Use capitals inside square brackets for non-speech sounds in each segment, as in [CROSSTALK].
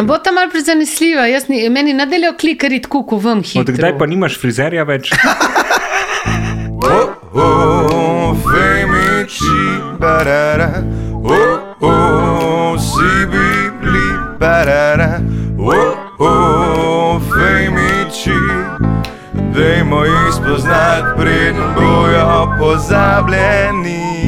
Sem bo tam malo prizanesljiva, jaz ni, meni nadaljo klikari tako, ko vam hitro. Od kdaj pa nimaš frizerja več? [LAUGHS] Oh, oh, femici, barara. Oh, oh, si bili, barara. Oh, oh, femici. Dajmo jih spoznati, preden bojo pozabljeni.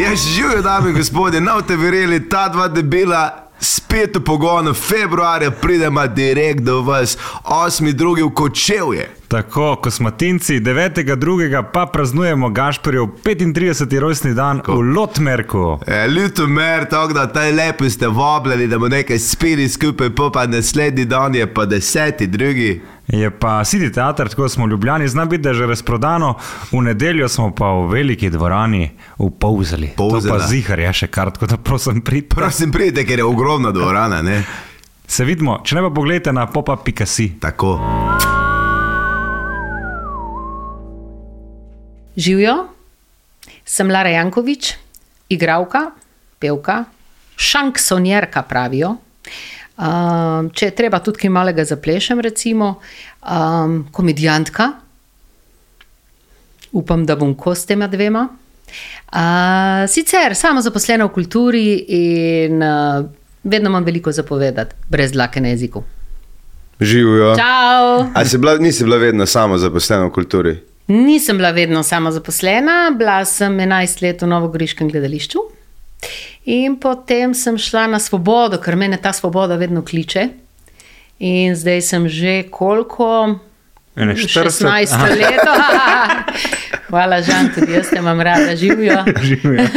Ja, živijo, dame in gospodje, no te verjeli, ta dva debela. Spet v pogonu, februarja pridemo direkt do vas, 8.2. v Kočevje. Tako, kosmatinci, 9.2. pa praznujemo Gašporjev 35. rojstni dan v Lotmerku. E, Ljutomer, tako da taj lepo ste vabljeni, da bomo nekaj spili skupaj, pa naslednji dan je pa deseti, drugi. Je pa City Theater, tako smo v Ljubljani, zna biti, da je že razprodano, v nedeljo smo pa v veliki dvorani v Povzeli. To Polzela. pa zihar je še kar, tako da prosim pridite. Prosim, pridite, ker je ogromna dvorana, ne? Se vidimo, če ne pa pogledajte na popa.si. Tako. Živijo, sem Lara Jankovič, igralka, pevka, šanksonjerka pravijo. Um, če je treba tudi kaj malega zaplešem, recimo, um, komedijantka, upam, da bom kos tema dvema. Uh, sicer samo zaposlena v kulturi in uh, vedno imam veliko zapovedati, brez dlake na jeziku. Živijo. Čau! A si bila, nisi bila vedno samo zaposlena v kulturi? Nisem bila vedno sama zaposlena, bila sem 11 let v Novogoriškem gledališču. In potem sem šla na svobodo, ker me ta svoboda vedno kliče. In zdaj sem že koliko? Ene 40. 16 Aha. let. [LAUGHS] Hvala, Žan, tudi jaz te imam rada, živijo. [LAUGHS] Živijo. [LAUGHS]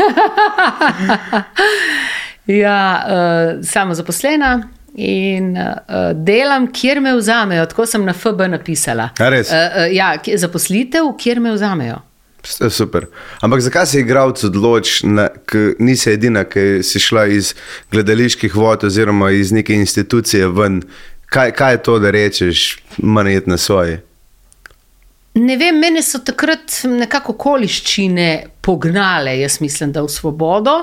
Ja, uh, samo zaposlena in uh, delam, kjer me vzamejo. Tako sem na FB napisala. Uh, uh, ja, zaposlitev, kjer me vzamejo. Super. Ampak zakaj se igralec odloči, na- k- nisi edina, ki si šla iz gledaliških vod oziroma iz neke institucije ven? Kaj, kaj je to, da rečeš, manj je na svoje? Ne vem, mene so takrat nekako okoliščine pognale, jaz mislim, da v svobodo,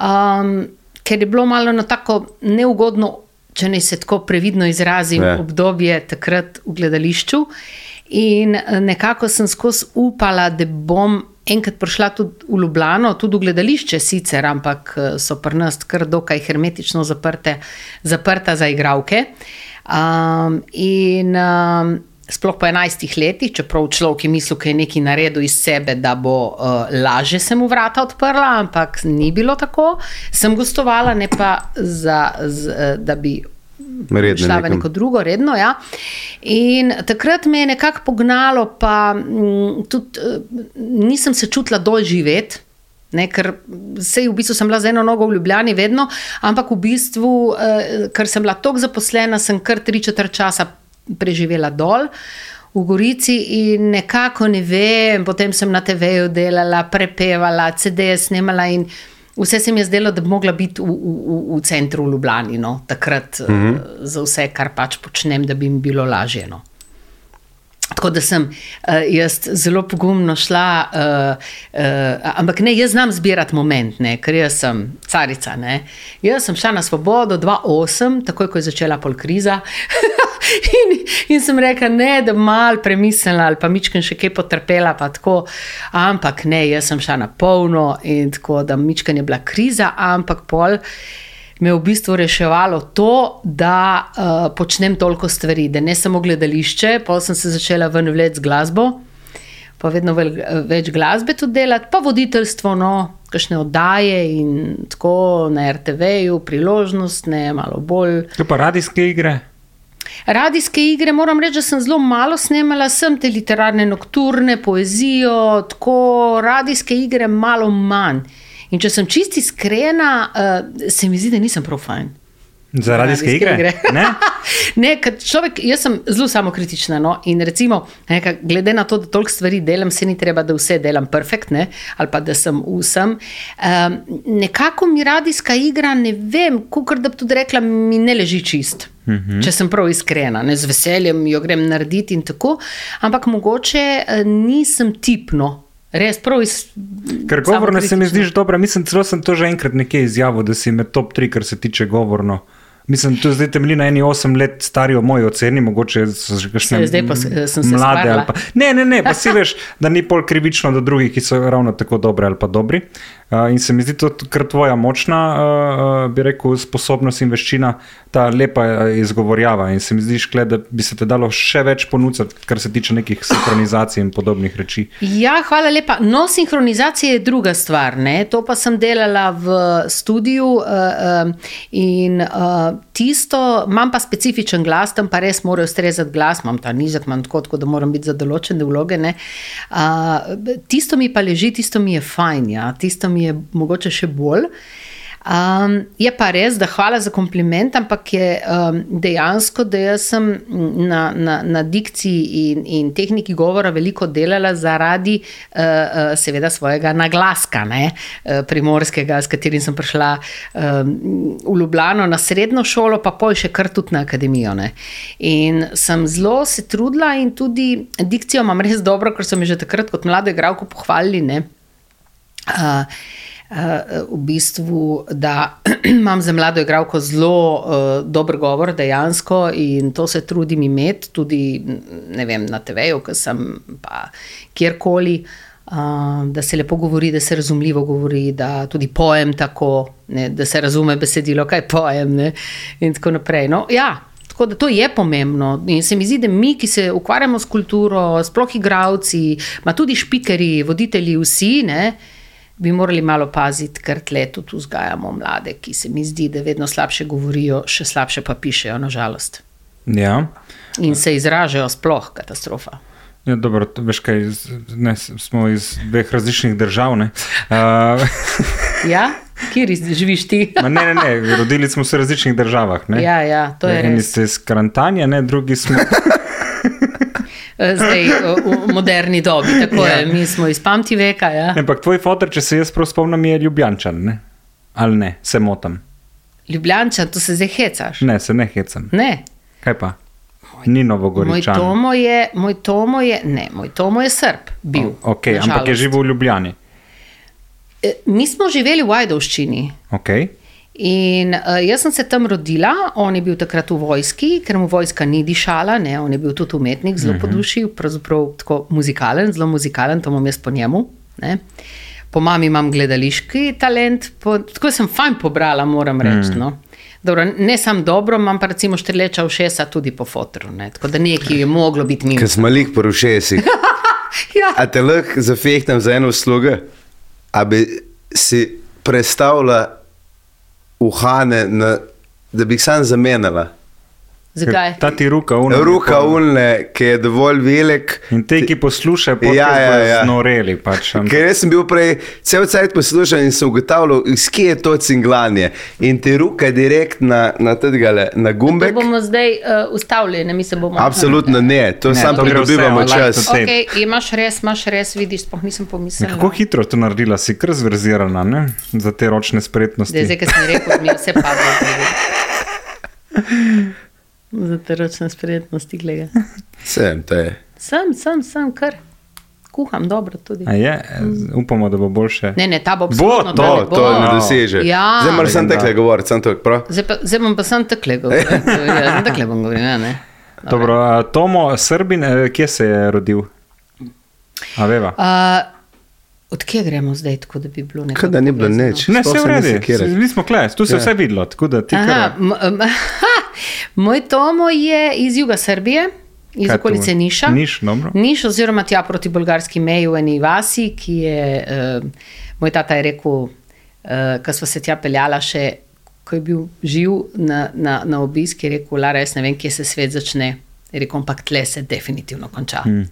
um, ker je bilo malo na tako neugodno, če ne se tako previdno izrazim, Ja. ja. obdobje takrat v gledališču. In eh, nekako sem skozi upala, da bom enkrat prišla tudi v Ljubljano, tudi v gledališče, sicer, ampak eh, so pri nas kar dokaj hermetično zaprte, zaprta za igravke. Um, in um, sploh po 11 letih, čeprav človek je mislil, da je nekaj naredil iz sebe, da bo uh, lažje se mu vrata odprla, ampak ni bilo tako. Sem gostovala, ne pa za, z, eh, da bi Redno šla v neko drugo, redno. Ja. In takrat me je nekako pognalo, pa mm, tudi eh, nisem se čutila dol živeti. Ne, ker sej v bistvu sem bila z eno nogo v Ljubljani, vedno, ampak v bistvu, eh, ker sem bila tako zaposlena, sem kar tri četrt časa preživela dol v Gorici in nekako ne vem, potem sem na TV-ju delala, prepevala, CD-je snemala in vse se mi je zdelo, da bi mogla biti v, v, v, centru v Ljubljani, no, takrat mm -hmm. za vse, kar pač počnem, da bi mi bilo lažje. No. Tako da sem uh, jaz zelo pogumno šla, uh, uh, ampak ne, jaz znam zbirati moment, ne, ker jaz sem carica. Ne. Jaz sem šla na svobodo 2-8, takoj ko je začela pol kriza. [LAUGHS] [LAUGHS] in, in sem rekla, ne, da mal premislila ali pa mičken še kaj potrpela, pa tako. Ampak ne, jaz sem šla na polno in tako, da mičken je bila kriza, ampak pol me je v bistvu reševalo to, da uh, počnem toliko stvari, da ne samo gledališče, pa sem se začela vleči z glasbo, pa vedno vel, več glasbe tudi delati, pa voditeljstvo, no, kakšne oddaje in tako na RTV-ju, priložnost, ne malo bolj. To pa radijske igre. Radijske igre, moram reči, da sem zelo malo snemala, sem te literarne nokturne, poezijo, tako radijske igre, malo manj. In če sem čisti iskrena, uh, se mi zdi, da nisem prav fajn. Za radijske igre? Ne? [LAUGHS] ne, ker človek, jaz sem zelo samokritična. No? In recimo, neka, glede na to, da toliko stvari delam, se ni treba, da vse delam perfektne ali pa da sem vsem. Um, nekako mi radijska igra, ne vem, kot da bi tudi rekla, mi ne leži čist. Uh -huh. Če sem prav iskrena, ne z veseljem jo grem narediti in tako, ampak mogoče uh, nisem tipno Res, prav iz. Ker govorno se mi zdi dobro. Mislim, celo sem to že enkrat nekje izjavil, da si med top 3, kar se tiče govorno. Mislim, tu zdaj temelji na eni 8 let stari o moji oceni, mogoče so že kakšne Se, zdaj pa se- sem se mlade. Pa, ne, ne, ne, pa si veš, da ni pol krivično do drugih, ki so ravno tako dobri ali pa dobri. In se mi zdi to kar tvoja močna, bi rekel, sposobnost in veščina, ta lepa izgovorjava. In se mi zdi, škle, da bi se te dalo še več ponuditi, kar se tiče nekih sinhronizacij in podobnih reči. Ja, hvala lepa. No, sinhronizacija je druga stvar. Ne? To pa sem delala v studiu in tisto, imam pa specifičen glas, tam pa res morajo ustrezati glas, imam ta nizek, imam tako, tako da moram biti za določene vloge. ne. Tisto mi pa leži, tisto mi je fajn, ja? tisto mi je mogoče še bolj. Um, je pa res, da hvala za kompliment, ampak je um, dejansko, da jaz sem na, na, na dikciji in, in tehniki govora veliko delala zaradi uh, uh, seveda svojega naglaska, ne, uh, primorskega, s katerim sem prišla um, v Ljubljano na srednjo šolo, pa pol še kar tudi na akademijo. Ne. In sem zelo se trudila in tudi dikcijo imam res dobro, ker so me že takrat kot mlado igralko pohvalili. Ne. Uh, Uh, v bistvu, da [CLEARS THROAT] imam za mlado igralko zelo uh, dober govor, dejansko, in to se trudim imeti, tudi vem, na TV-ju, ki sem pa kjerkoli, uh, da se lepo govori, da se razumljivo govori, da tudi pojem tako, ne, da se razume besedilo, kaj pojem. Ne, in tako naprej. No, ja, Tako da to je pomembno. In se mi zdi, da mi, ki se ukvarjamo s kulturo, sploh igravci, pa tudi špikeri, voditelji, vsi, ne, bi morali malo paziti, ker tle tudi vzgajamo mlade, ki se mi zdi, da vedno slabše govorijo, še slabše pa pišejo, nažalost. Ja. In se izražajo sploh katastrofa. Ja, dobro, veš kaj, ne, smo iz dveh različnih držav. Ne, uh, [LAUGHS] Ja, kjer živiš ti? ma ne, ne, ne, rodili smo se v različnih državah. Ne. Ja, ja, to je Eni ste iz Karantanja, drugi smo. [LAUGHS] Eh, Zdaj v moderni dobi, tako je, mi smo iz pamti veka. Ja. Ampak tvoj fotor, če se jaz prav spomnim, je Ljubljančan. Ne? Ali ne, se motim. Ljubljančan, to se zdaj hecaš. Ne, se ne hecam. Ne. Kaj pa? Ni Moj novogoričan. Tomo je, moj Tomo je, ne, moj Tomo je Srb, bil. Okay, ampak je živel v Ljubljani. E, Mi smo živeli v Ajdovščini. Okay. In uh, jaz sem se tam rodila, on je bil takrat v vojski, ker mu vojska ni dišala, ne, on je bil tudi umetnik, zelo po duši, pravzaprav tako muzikalen, zelo muzikalen, to imam jaz po njemu. Ne. Po mami imam gledališki talent, po, tako sem fajn pobrala, moram reči. No. Dobro, ne samo dobro, imam pa recimo štrleča ušesa tudi po fotru, ne. tako da nekaj je moglo biti mimo. Ker smo lik po rušesih. [LAUGHS] Ja. A te lahko zafehtam za eno uslugo? A bi si predstavljala uhane, na, da bi jih sam zamenjala? Zakaj? Ta ti ruka unja. Ruka unle, ki je dovolj velik. In te, ki poslušajo, pa Ja, ja, ja. znoreli. Pač, Ker jaz sem bil prej cel cajt poslušal in sem ugotavljal, iz kje je to cinglanje. In ti ruka je direkt na, na, tedgale, na To gumbek. bomo zdaj uh, ustavili, mi se bomo. Absolutno ne, to Ne, to vse, pridobivamo like čas. to- Okay, imaš res, imaš res, vidiš, sploh nisem pomislila. Kako hitro to naredila, si kar zverzirana ne? za te ročne spretnosti. Zdaj, zdaj ki si rekel, mi vse padlo. [LAUGHS] Za te ročne spretnosti, gledaj. Sem, to je. Sem, sem, sem, kar kuham dobro tudi. A je, upamo, da bo boljše. Ne, ne, ta bo Bo, absolutno to, ne bo. to ne doseže. Ja. Zdaj moraš sem tekle govoriti, sem to prav. Zdaj, pa, zdaj bom pa sam takle govoril. [LAUGHS] Ja, takle bom govoril, ja, ne. Dobro, a Tomo Srbin, eh, kje se je rodil? A veva. Uh, Odkje gremo zdaj, tako da bi bilo nekaj? Kaj da ni bilo nič. Ne, vse v se redu, mi smo kle, tu se je Ja. vse videlo, tako da ti Aha, kar. [LAUGHS] moj Tomo je iz juga Srbije, iz Kaj okolice? Niša. Niš, dobro. Niš, oziroma tja proti bolgarski meji v eni vasi, ki je, uh, moj tata je rekel, uh, ko smo se tja peljala še, ko je bil živ na, na, na obisk, je rekel, Lara, jaz ne vem, kje se svet začne. Je rekel, ampak tle se definitivno konča. Hmm.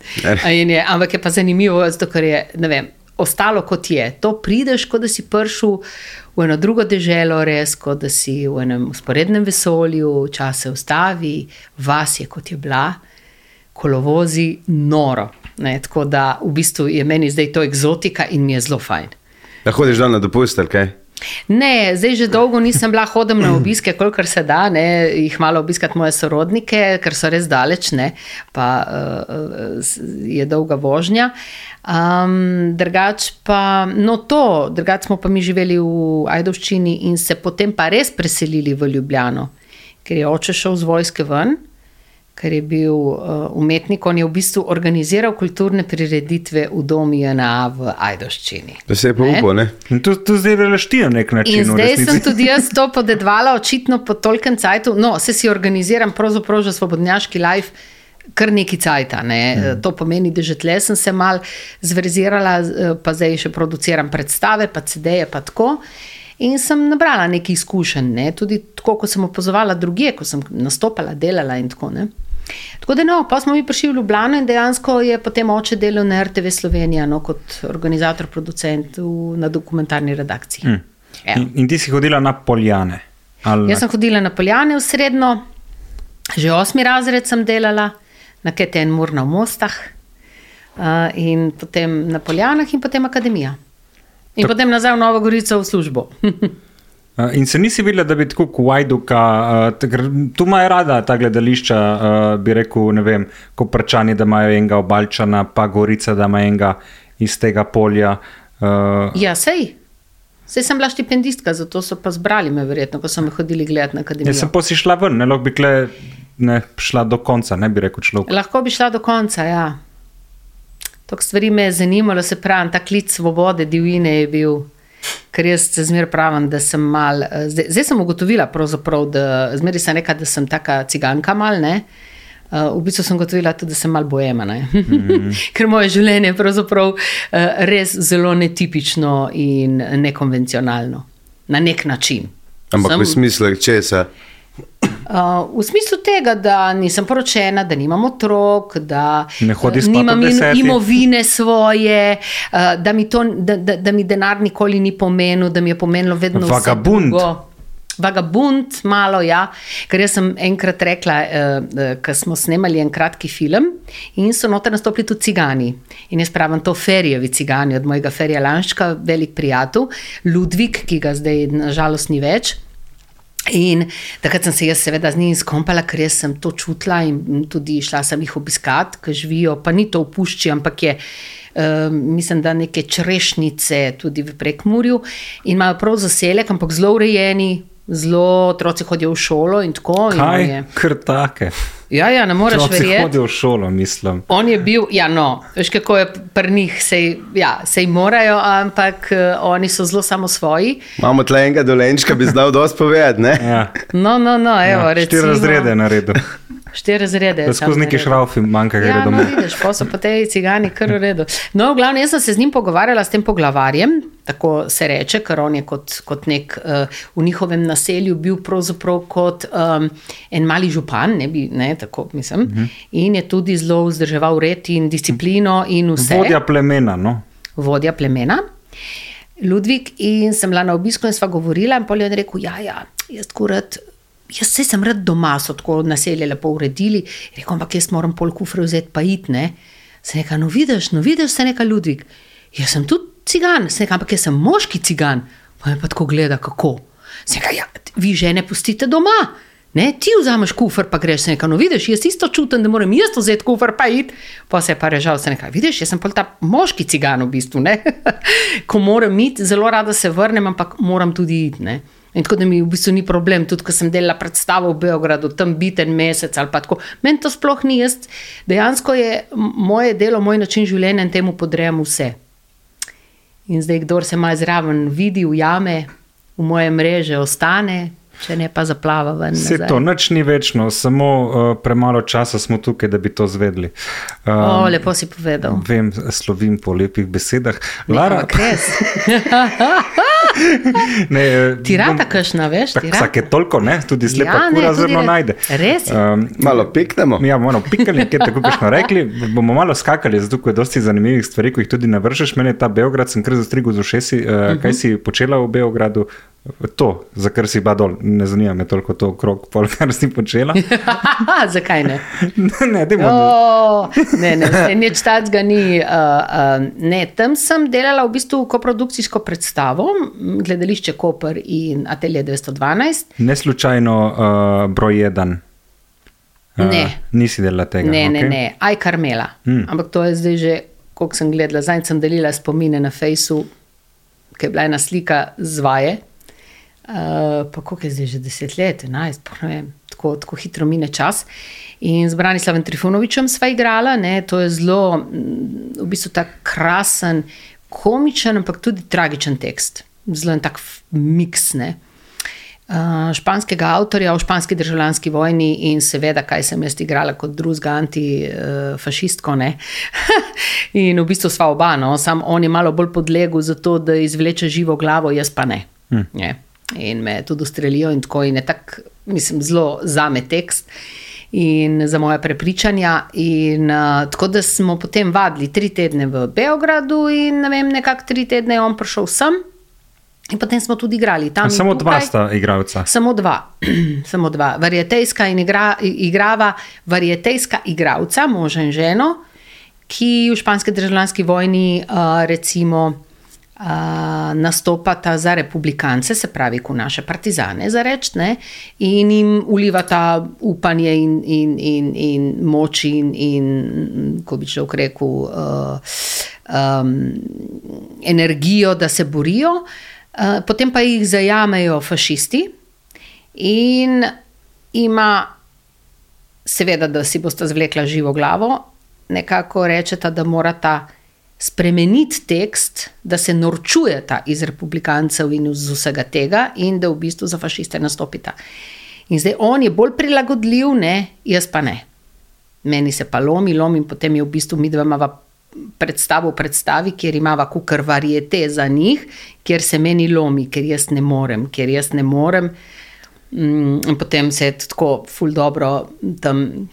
Je, ampak je pa zanimivo, zato ker je, ne vem, ostalo kot je. To prideš, kot da si prišel v eno drugo deželo, res, kot da si v enem usporednem vesolju, čas se ustavi, vas je kot je bila kolovozi noro. Ne, tako da v bistvu je meni zdaj to eksotika in mi je zelo fajn. Da hodiš dol na dopust, kaj? Ne, zdaj že dolgo nisem bila hodem na obiske, kolikor se da, ne, jih malo obiskati moje sorodnike, ker so res daleč, ne, pa uh, je dolga vožnja. Um, drugač pa, no to, drugač smo pa mi živeli v Ajdovščini in se potem pa res preselili v Ljubljano, ker je oče šel z vojske ven ker je bil uh, umetnik, on je v bistvu organiziral kulturne prireditve v domu JNA v Ajdoščini. Da se je pa upal, ne? In to, to zdaj delaš ti na nek način. In zdaj sem tudi jaz to podedvala, očitno po tolkem cajtu. No, se si organiziram pravzaprav že svobodnjaški life. Kar neki cajt. Ne. Mm. To pomeni, da že tle sem se mal zverzirala, eh, pa zdaj še produciram predstave, pa CD-je, pa tako. In sem nabrala nekaj izkušenj, ne. tudi tako, kot sem opazovala druge, ko sem nastopala, delala in tako naprej. Tako da, no, pa smo mi prišli v Ljubljano in dejansko je potem oče delal na RTV Slovenija no, kot organizator, producent v, na dokumentarni redakciji. Hm. Evo. In, in ti si hodila na poljane. Ali Jaz sem hodila na Poljane v srednjo, že osmi razred sem delala, na KTN Murna v Mostah, uh, in potem na Poljanah, in potem Akademija. In Tak- potem nazaj v Novo Gorico v službo. [LAUGHS] In se nisi videla, da bi tako kot Wajduka, ker tu imajo rada ta gledališča, bi rekel, ne vem, kot prčani, da imajo enega obalčana, pa gorica, da ima enega iz tega polja. Ja, sej. Sej sem bila štipendistka, zato so pa zbrali me, verjetno, ko so me hodili gledati na akademijo. jaz sem pa si šla ven, ne lahko bi kle, ne šla do konca, ne bi rekel človek. Lahko bi šla do konca, ja. Tok stvari me je zanimalo, se pravi, ta klic svobode, divjine je bil. Ker jaz se zmeraj pravim, da sem mal. eh, Zdaj, zdaj sem ugotovila, da zmeraj sem rekla, da sem taka ciganka mal. Ne? Uh, v bistvu sem ugotovila tudi, da sem mal bojema. Mm -hmm. [LAUGHS] Ker moje življenje je pravzaprav uh, res zelo netipično in nekonvencionalno. Na nek način. Ampak sem, v smislu česa? Uh, v smislu tega, da nisem poročena, da nimam otrok, da eh, nimam desetih. imovine svoje, uh, da, mi to, da, da, da mi denar nikoli ni pomenil, da mi je pomenilo vedno vse Vagabund. drugo. Vagabund, malo, ja. Ker jaz sem enkrat rekla, uh, uh, ko smo snemali en kratki film in so noter nastopili tudi cigani. In jaz pravim, to ferijevi cigani od mojega ferija Lanščka, velik prijatelj, Ludvik, ki ga zdaj nažalost ni več. In takrat sem se jaz, seveda, z njimi skompala, ker sem to čutila in tudi šla sem jih obiskat, ki živijo, pa ni to v pušči, ampak je. Uh, mislim, da neke črešnice tudi v prekmurju in imajo prav zaselek, ampak zelo urejeni, zelo otroci hodijo v šolo in tako. in Kaj? je- Kar take. Ja, ja, ne moreš Otroci verjeti. hodijo v šolo, mislim. On je bil, ja, no, veš, kako je pri njih, sej, ja, sej morajo, ampak uh, oni so zelo samo svoji. Imamo tle enega dolenčka, bi znal dosti povedati, ne? Ja. No, no, no, evo, Ja, recimo. štiri razrede je naredil. Štiri razrede. Da sam skozi neki šraufi manjka, Ja, gre no, domov. vidiš, pa so pa te cigani kar v redu. No, v glavnem, jaz sem se z njim pogovarjala, s tem poglavarjem, tako se reče, ker on je kot, kot nek uh, v njihovem naselju bil pravzaprav kot um, en mali župan, ne bi, ne, tako mislim, uh Mhm. -huh. in je tudi zelo vzdrževal red in disciplino in vse. Vodja plemena, no. Vodja plemena. Ludvik in sem bila na obisku in sva govorila, in polje je rekel: Ja, ja, jaz rad. Jaz se sem rad doma, so tako naselje lepo uredili. Rekel, ampak jaz moram pol kufre vzeti, pa it ne. Se neka, no vidiš, no vidiš, se neka Ludvik. Jaz sem tudi cigan, se neka, ampak jaz sem moški cigan. Pa me pa tako gleda, kako. Se neka, ja, vi žene pustite doma. Ne, ti vzameš kufr, pa greš se nekaj. No, vidiš, jaz isto čutim, da moram jaz vzeti kufr, pa id. Pa se je pa režal, se nekaj. Vidiš, jaz sem pol ta moški cigan v bistvu. Ne? [LAUGHS] Ko moram iti, zelo rada se vrnem, ampak moram tudi iti. Ne? In tako da mi v bistvu ni problem, tudi ko sem delala predstavo v Beogradu, tam biti en mesec ali pa tako. Meni to sploh ni jaz. Dejansko je moje delo, moj način življenja in temu podrejam vse. In zdaj, kdo se malo zraven vidi, ujame, v moje mreže ostane, če ne pa zaplava ven. Vse nazaj. to, nič ni večno, samo uh, premalo časa smo tukaj, da bi to zvedli. O, Um, lepo si povedal. Vem, slovim po lepih besedah. Lara, ampak res. [LAUGHS] [LAUGHS] [LAUGHS] ne, eh, Ti rata bom- kašna, veš? Tak, rata. vsake toliko, ne? tudi slepa Ja, ne, kura zrno re- najde. res je. Um, Malo piknemo. Ja, bomo pikali, kje tako kot smo [LAUGHS] rekli. Bomo malo skakali, zato je dosti zanimivih stvari, ko jih tudi navršeš. Mene je ta Beograd, sem kar zastrigel z ušesi. Uh, Mhm. kaj si počela v Beogradu? To, za kar si bila dol, ne zanima me toliko to okrog, pol, [LAUGHS] kar si počela. Zakaj ne? ne, da- Oh, ne, ne, ne, nič takega ni. Uh, uh, ne, tam sem delala v bistvu koprodukcijsko predstavo, gledališče Koper in Atelje 212. ne slučajno uh, broj jedan. Uh, Ne. Nisi delala tega. Ne, ne, okej. ne, aj Karmela. Mm. Ampak to je zdaj že, koliko sem gledala, zdaj sem delila spomine na Facebooku, ki je bila ena slika z vaje. Uh, pa koliko je zdaj že deset let, enajst, ne vem, tako, tako hitro mine čas. In z Branislavem Trifunovičem sva igrala, ne, to je zelo, mm, v bistvu tako krasen, komičen, ampak tudi tragičen tekst. Zelo en tak miks. Ne. Uh, španskega avtorja o španski državljanski vojni in seveda, kaj sem jaz igrala kot druga antifašistko. [LAUGHS] in v bistvu sva oba, no, sam on je malo bolj podlegel za to, da izvleče živo glavo, jaz pa ne. Hmm. Je. In me tudi ustrelijo in tako in je tak, mislim, zelo zame tekst. In za moje prepričanja. In, uh, tako da smo potem vadili tri tedne v Beogradu, in ne vem, nekako tri tedne je on prišel sem, in potem smo tudi igrali tam. Samo dva tukaj. sta igralca. Samo dva, [CLEARS THROAT] samo dva. Varjetejska in igra, igrava varjetejska igralca, mož in ženo, ki v španski državljanski vojni uh, recimo uh, nastopata za republikance, se pravi, ko naše partizane za reči, ne, in jim ulivata upanje in, in, in, in moč in, in ko bi človek rekel, uh, um, energijo, da se borijo. Uh, potem pa jih zajamejo fašisti in ima, seveda, da si boste zvlekla živo glavo, nekako rečeta, da morata spremeniti tekst, da se norčujeta iz republikancev in iz vsega tega, in da v bistvu za fašiste nastopita. In zdaj on je bolj prilagodljiv, ne, jaz pa ne. Meni se pa lomi, lomi, in potem je v bistvu mi dva predstavo predstavi, kjer imava kukar varijete za njih, kjer se meni lomi, ker jaz ne morem, ker jaz ne morem. Mm, In potem se je tako ful dobro tam.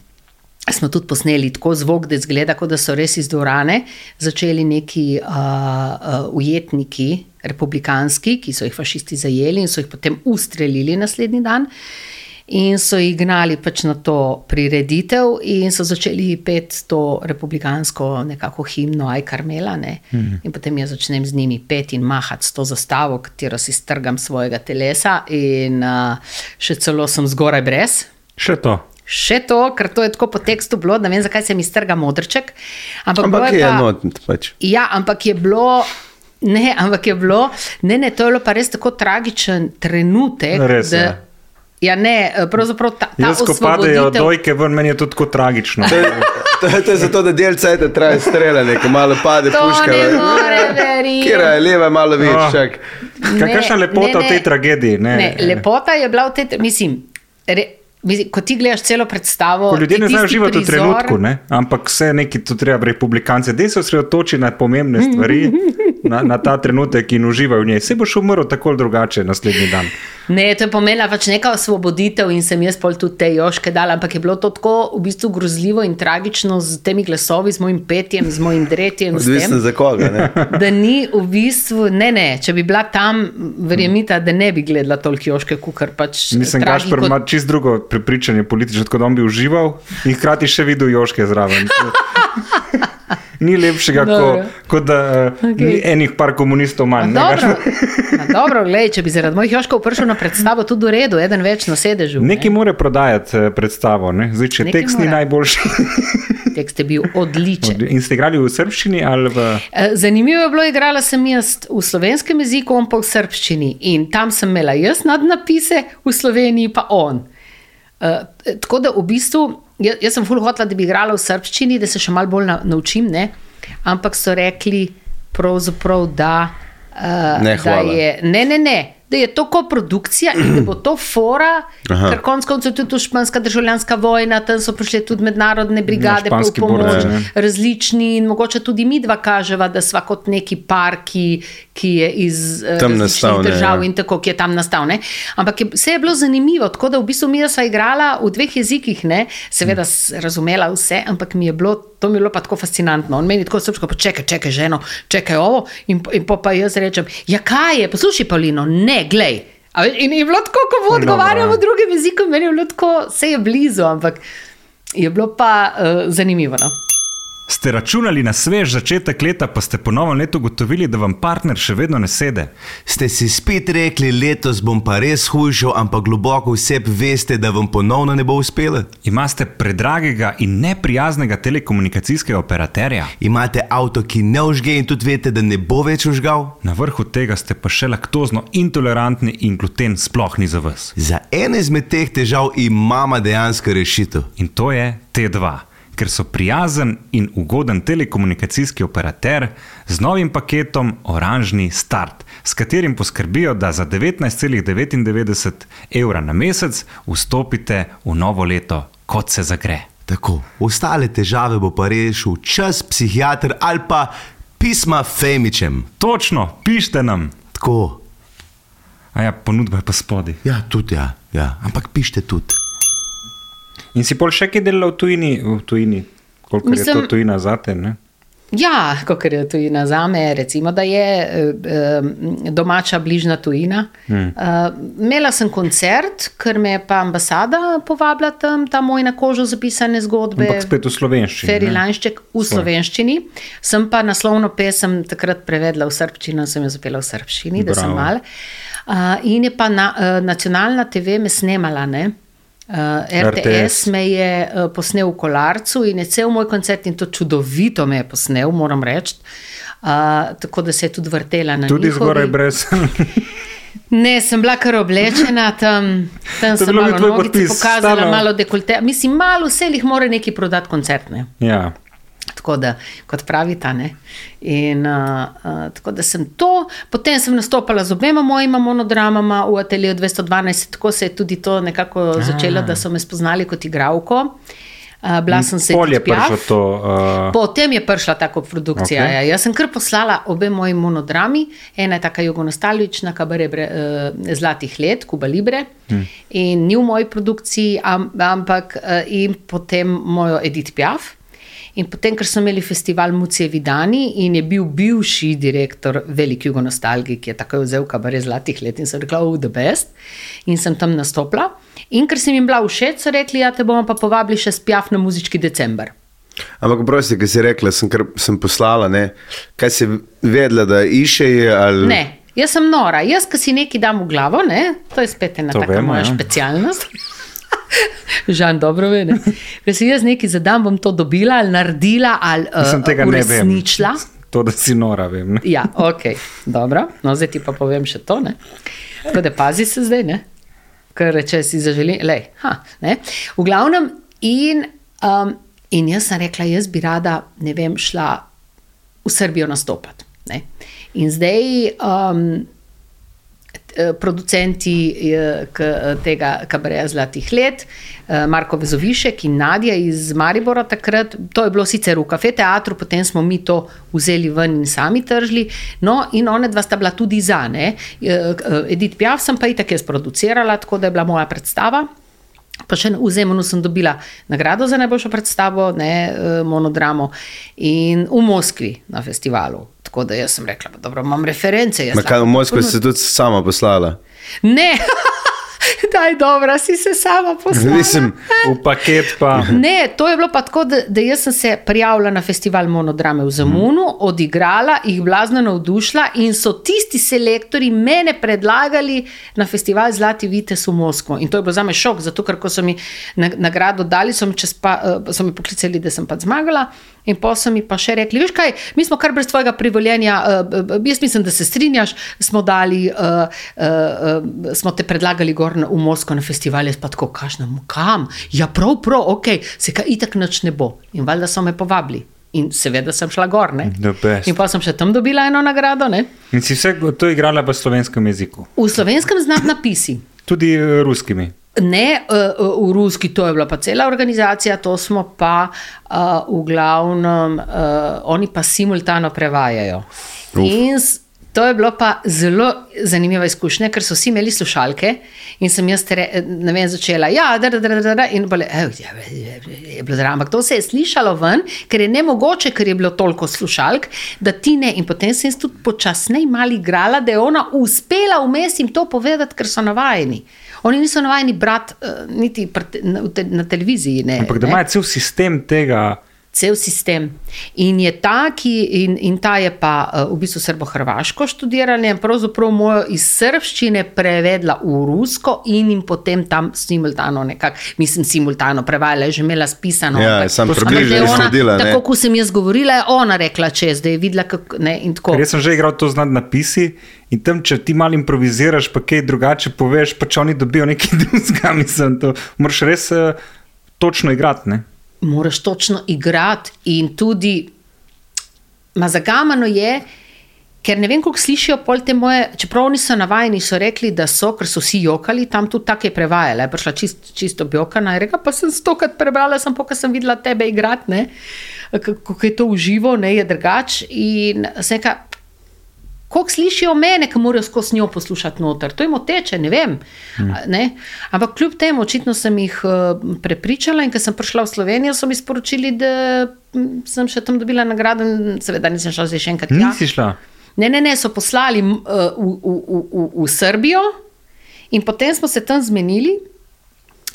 Smo tudi posneli tako zvok, da zgleda, kot da so res iz dvorane začeli neki uh, uh, ujetniki, republikanski, ki so jih fašisti zajeli in so jih potem ustrelili naslednji dan. In so jih gnali pač na to prireditev, in so začeli peti to republikansko nekako himno, aj karmela. Ne? Mm. In potem jaz začnem z njimi peti in mahati s to zastavo, katero si strgam svojega telesa, in uh, še celo sem zgoraj brez. Še to. Še to, ker to je tako po tekstu bilo, ne vem, zakaj se mi strga modrček. Ampak, Ampak je pa- enotno. Pač. Ja, ampak je bilo. Ne, ampak je bilo, ne, ne, to je bilo pa res tako tragičen trenutek. Res je. da, ja, ne, pravzaprav ta, ta Jaz, ko padejo dojke ven, meni je to tako tragično. To je, to, je, to je zato, da del cajta traja streljanje, ko malo pade To puška. ne more verjeti. Kira je leva, malo več, čak. Ne, Kakšna lepota v tej tragediji, ne? ne, lepota je bila v tej, mislim, re, ko ti gledaš celo predstavo. Ko ljudje ti ne znajo živeti v prizor- trenutku, ne? ampak vse neki to treba republikance, da se osredotoči na pomembne stvari, [LAUGHS] na, na ta trenutek in uživaj v njej. Se boš umrl tako ali drugače naslednji dan. Ne, to je pomenila pač neka osvoboditev in sem jaz pol tudi te joške dala, ampak je bilo to tako v bistvu grozljivo in tragično z temi glasovi, z mojim petjem, z mojim dretjem. s tem. Odvisno za koga. Ne? [LAUGHS] Da ni v bistvu, ne, ne, če bi bila tam, verjemite, da ne bi gledala toliko joške, kukar pač. Mislim, Gašpor ima čist drugo prepričanje politično, tako da on bi užival in hkrati še videl Joške zraven. Ni lepšega, Dobro. kot ko da Okej. okay. enih par komunistov manj. ne, Dobro? Ma dobro glej, če bi zaradi mojih joškov prišel na predstavo, tudi v redu, eden več na sedežu. ne. Nekaj more prodajati eh, predstavo, ne? zdaj če Nekaj tekst ni mora. najboljši. [LAUGHS] Tekst je bil odličen. In ste igrali v srbščini ali v. Eh, Zanimivo je bilo, igrala sem jaz v slovenskem jeziku, on pa v srpščini. In tam sem imela jaz nadnapise, v Sloveniji pa on. Uh, tako da v bistvu, jaz, jaz sem ful hotla, da bi igrala v srpščini, da se še malo bolj na, naučim, ne? ampak so rekli, pravzaprav, da, uh, Ne, da hvala. je. Ne, ne, ne. Da je to koprodukcija in da bo to fora, Aha. ker konec koncev tudi španska državljanska vojna, tam so prišle tudi mednarodne brigade, pa v španski pomoč borci, ne. različni in mogoče tudi mi dva kaževa, da sva kot neki par, ki, ki je iz eh, Tam različnih nastal, ne, držav ja. in tako, ki je tam nastal. Ne? Ampak je, vse je bilo zanimivo, tako da v bistvu mi sva igrala v dveh jezikih, ne? seveda mm. razumela vse, ampak mi je bilo. To mi je bilo pa tako fascinantno. On meni tako srpsko, pa čekaj, čekaj, ženo, čekaj ovo. In, in po pa jaz rečem, ja, kaj je, poslušaj, Paulino, ne, glej, In je bilo tako, ko No, odgovarjamo ja. v drugem jeziku, meni je bilo tako, vse je blizu, ampak je bilo pa uh, zanimivo. No? Ste računali na svež začetek leta, pa ste po novem letu ugotovili, da vam partner še vedno ne sede. Ste si spet rekli, letos bom pa res hujšal, ampak globoko vse veste, da vam ponovno ne bo uspelo? Imate predragega in neprijaznega telekomunikacijskega operaterja. Imate avto, ki ne užge in tudi veste, da ne bo več užgal? Na vrhu tega ste pa še laktozno intolerantni in gluten sploh ni za vas. Za eno izmed teh težav imamo dejansko rešitev. In to je T2, ker so prijazen in ugoden telekomunikacijski operater z novim paketom Oranžni start, s katerim poskrbijo, da za 19,99 evra na mesec vstopite v novo leto, kot se zagre. Tako, ostale težave bo pa rešil čas psihiater ali pa pisma Femičem. Točno, pišite nam. Tako, A ja, ponudba je pa spodaj. ja, tudi ja, ja, ampak pišite tudi. In si pol še kaj delal v tujini, v tujini? koliko je Mislim- to tujina zate? Ne? Ja, kot je tujina za me, recimo, da je eh, eh, domača bližnja tujina. Hmm. Uh, imela sem koncert, ker me je pa ambasada povabila tam, ta moj na kožo zapisane zgodbe. Ampak spet v slovenščini. Feri? Lanšček v slovenščini. Sem pa naslovno pesem takrat prevedla v srpščino, sem jo zapela v srpščini, da sem Bravo. mal. Uh, in je pa na, nacionalna TV me snemala. Ne? Uh, RTS, RTS. RTS me je uh, posnel v kolarcu in je cel moj koncert in to čudovito me je posnel, moram reči. Uh, tako da se je tudi vrtela na Tudi njihovi- zgoraj brez. [LAUGHS] Ne, sem bila kar oblečena tam, tam sem malo nogice podpis, pokazala, Stano. malo dekolte. Mislim, malo vse jih mora neki prodati koncertne. ja. Tako da, kot pravita. Ne? In uh, uh, tako da sem to, potem sem nastopala z obema mojima monodramama v Atelju 212, tako se je tudi to nekako začelo, da so me spoznali kot igralko. Uh, bila sem se prišlo to. Uh, Potem je prišla ta produkcija. Ok. Okay. Ja. Jaz sem kar poslala obe moji monodrami, ena je taka jugonostalgična, kabare bre, uh, zlatih let, Kuba Libre, hmm. in ni v moji produkciji, am, ampak uh, in potem mojo Edith Piaf. In potem, ker smo imeli festival Mucevi Dani in je bil bivši direktor Veliki Jugonostalgi, ki je takoj vzel kabare zlatih let in sem rekla, oh, the best. In sem tam nastopila. In ker sem jim bila všeč, so rekli, ja, te bomo pa povabili še spjav na muzički december. Ampak prosti, ki si rekla, sem, kar, sem poslala, ne? kaj si vedela, da išče je ali. Ne, jaz sem nora. Jaz, ki si nekaj dam v glavo, ne? to je spet ena To taka vemo, moja ja. specialnost. Žan, dobro ve. ne. Ker si jaz nekaj zadam, bom to dobila ali naredila ali uh, uresničila. To, da si nora, vem. Ne? Ja, ok, dobro. No, zdaj ti pa povem še to. Ne? Tako da pazi se zdaj, ne? ker če si zaželi. Lej, ha, ne? v glavnem, in, um, in jaz sem rekla, jaz bi rada, ne vem, šla v Srbijo nastopati. Ne? In zdaj. Um, Producenti eh, k- tega kabareja Zlatih let, eh, Marko Vezovišek in Nadja iz Maribora takrat. To je bilo sicer v kafe teatru, potem smo mi to vzeli ven in sami tržili. No, in one dva sta bila tudi za. Ne? Eh, eh, Edith Piaf sem pa itak jaz producirala, tako da je bila moja predstava. Pa še v Zemunu sem dobila nagrado za najboljšo predstavo, ne eh, monodramo, in v Moskvi na festivalu. Tako da jaz sem rekla, da imam reference. Ma kaj v ponud- si tudi sama poslala? Ne, [LAUGHS] daj, dobro, si se sama poslala. Mislim, [LAUGHS] V paket pa. Ne, to je bilo pa tako, da, da jaz sem se prijavila na festival monodrame v Zamunu, mm. odigrala, jih blazno navdušila in so tisti selektori mene predlagali na festival Zlati Vites v Moskvo. In to je bilo za me šok, zato ker ko so mi na- nagrado dali, so mi, pa, eh, so mi poklicali, da sem pa zmagala. In pa so mi pa še rekli, veš kaj, mi smo kar brez tvojega privoljenja, uh, jaz mislim, da se strinjaš, smo, dali, uh, uh, smo te predlagali gor na, v Moskvo na festival, jaz pa tako kažem, kam? Ja, prav, prav, ok, se kaj itak noč ne bo. In valjda so me povabili. In seveda sem šla gor. In pa sem še tam dobila eno nagrado. Ne? In si vse to igrala v slovenskem jeziku, V slovenskem znam napisi. tudi eh, ruskimi. Ne, uh, uh, v Ruski, to je bila pa cela organizacija, to smo pa uh, v glavnem, oni pa simultano prevajajo. In s- To je bilo pa zelo zanimiva izkušnja, ker so vsi imeli slušalke in sem jaz re, ne vem, začela. Ja, da, da, da, da, da, in bole, ev, ja, je, je bilo zraven. Ampak to se je slišalo ven, ker je nemogoče, ker je bilo toliko slušalk, da ti ne. In potem sem jaz tudi počasneje malo igrala, da je ona uspela vmes jim to povedati, ker so navajeni. Oni niso navajeni brati uh, niti prte, na, te, na televiziji. Ne, Ampak da imajo cel sistem tega. Cel sistem. In, je ta, ki, in, in ta je pa uh, v bistvu srbo-hrvaško študirala in pravzaprav mojo iz srbščine prevedla v rusko in jim potem tam simultano, nekako, mislim, simultano prevajala, je že imela spisano. Ja, ampak- sem ampak približno sledila. Tako kot sem jaz govorila, je ona rekla čez, da je videla, kako ne in tako. Ker jaz sem že igral to z nadpisi in tam, če ti malo improviziraš, pa kaj drugače poveš, pa če oni dobijo nekaj drugega, [LAUGHS] mislim, to moraš res uh, točno igrati. Ne? Moraš točno igrati. In tudi mazagamano je, ker ne vem, kako slišijo pol te moje, čeprav oni so navajeni, so rekli, da so, ker so vsi jokali, tam tudi tako je prevajala. Je prišla čist, čisto bjokana in rekla, pa sem stokrat prebrala, sem ker sem videla tebe igrati, ne, kako je to uživo, ne, je drugač. In sem rekla, Kako slišijo mene, ki morajo skozi njo poslušati noter, to jim oteče, ne vem. Mm. Ne? Ampak kljub temu, očitno sem jih uh, prepričala in ko sem prišla v Slovenijo, so mi sporočili, da mm, sem še tam dobila nagrado, seveda nisem šla zdaj še enkrat. tja. Nisi šla. Ne, ne, ne, so poslali uh, v, v, v, v, v Srbijo in potem smo se tam zmenili,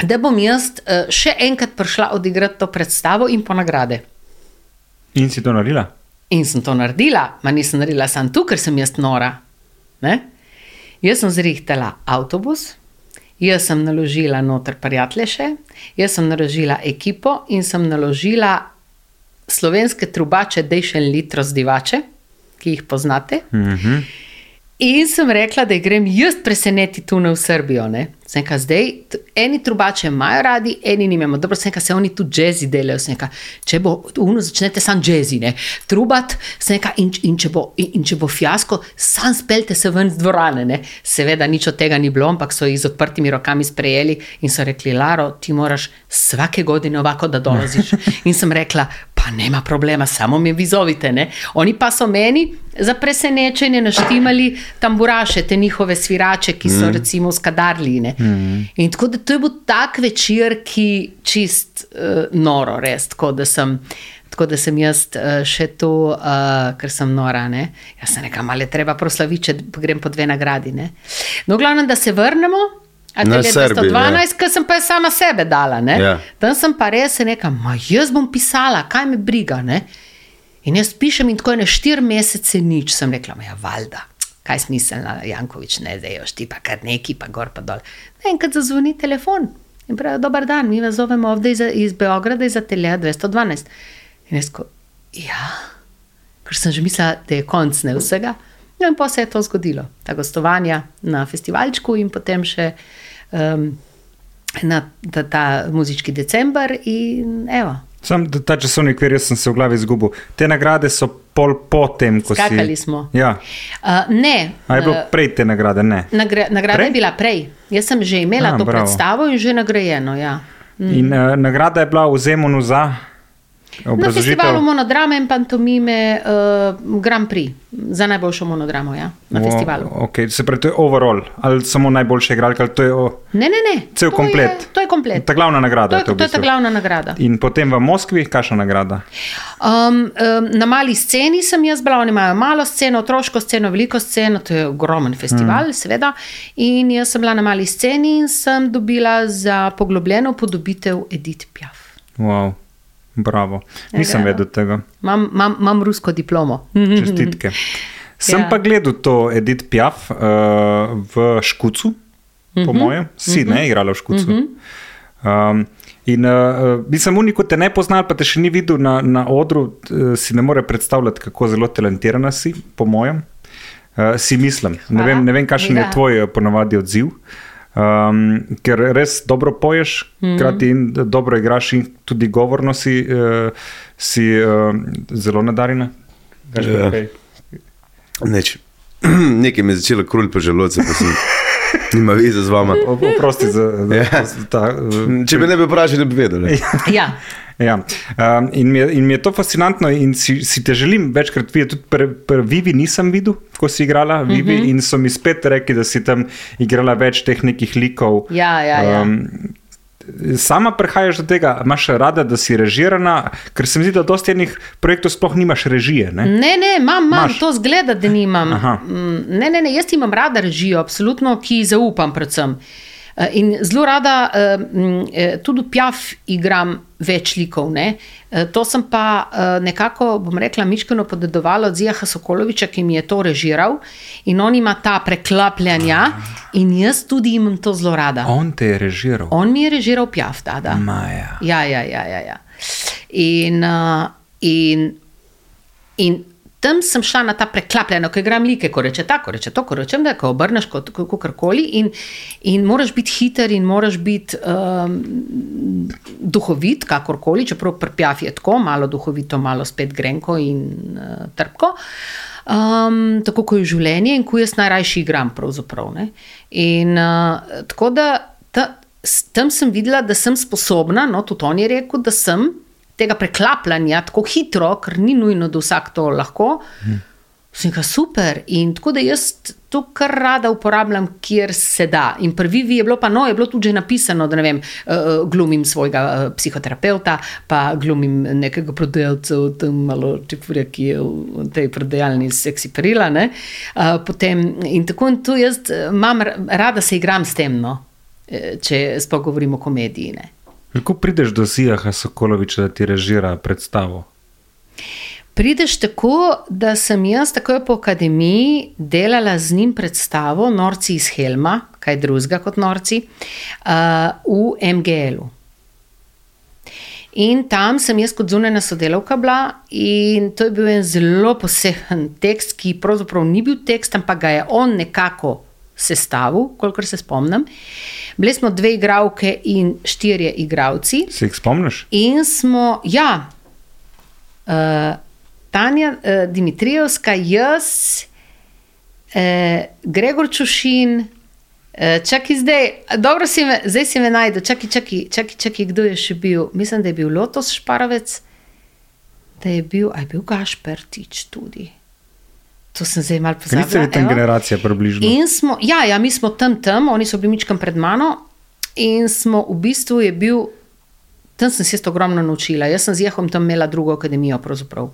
da bom jaz uh, še enkrat prišla odigrati to predstavo in po nagrade. In si to naredila? In sem to naredila, ma nisem naredila samo tu, ker sem jaz nora. Ne? Jaz sem zrihtala avtobus, jaz sem naložila noter prijatelje še, jaz sem naložila ekipo in sem naložila slovenske trubače, dejšen litro zdivače, ki jih poznate. Mhm. In sem rekla, da grem jaz presenetiti tu v Srbijo. ne. Sem rekla, zdaj, eni trubače imajo radi, eni nimamo. Dobro, sem rekla, se oni tu jazzi delajo. Sem rekla, če bo uno, začnete sam jazzi, ne. Trubat, sem rekla, in, in, če bo, in, in če bo fiasko, sam spelte se ven z dvorane. Ne. Seveda nič od tega ni bilo, ampak so jih z odprtimi rokami sprejeli in so rekli, Laro, ti moraš svake godine ovako da dolaziš. In sem rekla, pa nema problema, samo mi vi zovite. Ne? Oni pa so meni za presenečenje naštimali tamburaše, te njihove svirače, ki so mm. recimo skadarli. Mm. In tako da to je bil tak večer, ki čist uh, noro, res. Tako da sem. Tako da sem jaz uh, še tu, uh, ker sem nora. Ne? Jaz sem nekaj malo treba proslaviti, če grem po dve nagradi. Ne? No, glavno, da se vrnemo. A Na tele Srbijo, 212, ker sem pa sama sebe dala. Ne? Ja. Tam sem pa res nekaj, ma jaz bom pisala, kaj me briga. Ne? In jaz pišem in tako je na štiri mesece nič. Sem rekla, ja, valjda, kaj smiselna, Jankovič, ne zdaj, ti pa kar neki, pa gor pa dol. Ne, enkrat zazvoni telefon in pravi, dober dan, mi vas zovemo ovdje iz, iz Beograda, iz ateljeja 212. In jaz ko, ja, ker sem že mislila, da je konc ne vsega. No, in pa se je to zgodilo, ta gostovanja na festivalčku in potem še um, na ta, ta muzički december. In evo, Sam ta časovni okvir, jaz sem se v glavi izgubil. Te nagrade so pol potem, ko Skakali si. smo. Ja. uh, ne. A je bilo uh, prej te nagrade? Ne. Nagra nagrada Prej? je bila prej. Jaz sem že imela A, to bravo. predstavo in že nagrajeno. Ja. In uh, nagrada je bila v Zemunu za Na obrazložitev. festivalu monodrame in pantomime uh, Grand Prix za najboljšo monodramo ja, na O, festivalu. Okay. Se pravi, to je overall, ali samo najboljša igralka, to je o, Ne, ne, ne. cel to komplet. Je, to je komplet. Ta glavna nagrada. To je, to v to je ta bistvu. glavna nagrada. In potem v Moskvi, kakšna nagrada? Um, um, na mali sceni sem jaz bila, oni imajo malo sceno, otroško sceno, veliko sceno, to je ogromen festival, mm. seveda. In jaz sem bila na mali sceni in sem dobila za poglobljeno podobitev Edith Piaf. Wow. Bravo. Nisem Ja. vedel tega. Imam, imam, imam rusko diplomo. [LAUGHS] Čestitke. Sem Ja. pa gledal to Edith Piaf uh, v Škucu, Mhm. po mojem, si ne igrala v Škucu. Um, in uh, mislim, unik, te ne poznal, pa te še ni videl na, na odru, uh, si ne more predstavljati, kako zelo talentirana si, po mojem. Uh, si mislim. Ne vem, ne vem kakšen Ja. je tvoj eh, ponavadi odziv. Um, ker res dobro poješ, Mhm. hkrati in dobro igraš, in tudi govorno si, uh, si uh, zelo nadarjena. Gašper, Ja. Neč. [CLEARS THROAT] Nekaj mi je začelo krulj po želodcu, pa sem Nima vize z vama. Oprosti za, za, Ja. ta. eh, Če bi ne bi vprašali, ne bi vedeli. Ja. Ja. Um, in, mi je, in mi je to fascinantno, in si, si te želim večkrat videti. Tudi pri pri Vivi nisem videl, ko si igrala, Vivi, Mhm. mm -hmm. in so mi spet rekli, da si tam igrala več teh nekih likov. Ja, ja, ja. Sama prihajaš do tega, imaš rada, da si režirana, ker se mi zdi, da dosti enih projektov sploh nimaš režije. Ne? Ne, ne, imam, imam Imaš? to zgleda, da nimam. Aha. Mm, Ne, ne, ne, jaz imam rada režijo, absolutno, ki zaupam predvsem. Eh, In zelo rada eh, eh, tudi v Pjaf igram več likov. Ne? Eh, To sem pa eh, nekako, bom rekla, miškeno podedovala od Zija Sokoloviča, ki mi je to režiral. In on ima ta preklapljanja, in jaz tudi imam to zelo rada. On te je režiral. On mi je režiral Pjaf, da. da. Maja. Ja, ja, ja. ja, ja. In, in, in tam sem šla na ta preklapljeno, ko igram like, ko reče tako, reče to, ko rečem, da ko obrneš kot karkoli. In, in moraš biti hiter, in moraš biti um, duhovit, kakorkoli, čeprav prpjav je tako, malo duhovito, malo spet grenko in uh, trpko. Um, tako kot je življenje in ko jaz najrajši igram. pravzaprav, ne. In uh, tako da ta, tam sem videla, da sem sposobna, no, tudi on je rekel, da sem tega preklapljanja tako hitro, ker ni nujno, da vsak to lahko. Hmm. Sem rekel, super. In tako da jaz to kar rada uporabljam, kjer se da. In prvi vi je bilo pa no, je bilo tudi že napisano, da ne vem, uh, glumim svojega uh, psihoterapeuta, pa glumim nekega prodajalca v tem malo čepurja, ki je v tej prodajalni seksi perila. Uh, potem in tako in tu jaz eh, imam rada se igram s tem, no, eh, če sploh govorimo o komediji. Ne. Kako prideš do Zijaha Sokoloviča, da ti režira predstavo? Prideš tako, da sem jaz takoj po akademiji delala z njim predstavo Norci iz Helma, kaj drugega kot Norci, uh, v MGL-u. In tam sem jaz kot zunanja sodelavka bila, in to je bil en zelo poseben tekst, ki pravzaprav ni bil tekst, ampak ga je on nekako sestavil, kolikor se spomnim. Bili smo dve igralke in štirje igravci. Se jih spomniš? In smo, ja, uh, Tanja uh, Dimitrijevska, jaz, uh, Gregor Čušin, čakaj zdaj, dobro si me, zdaj si me najde, čakaj, čakaj, čakaj, čakaj, kdo je še bil. Mislim, da je bil Lotos Šparovec, da je bil, a je bil Gašpertič tudi. To sem zdaj malo pozabila. Niste vi tam generacija približno? In smo, ja, ja, mi smo tam, tam, oni so bili mičkam pred mano in smo v bistvu je bil, tam sem se ogromno naučila. Jaz sem z Jehom tam imela drugo akademijo. Pravzaprav,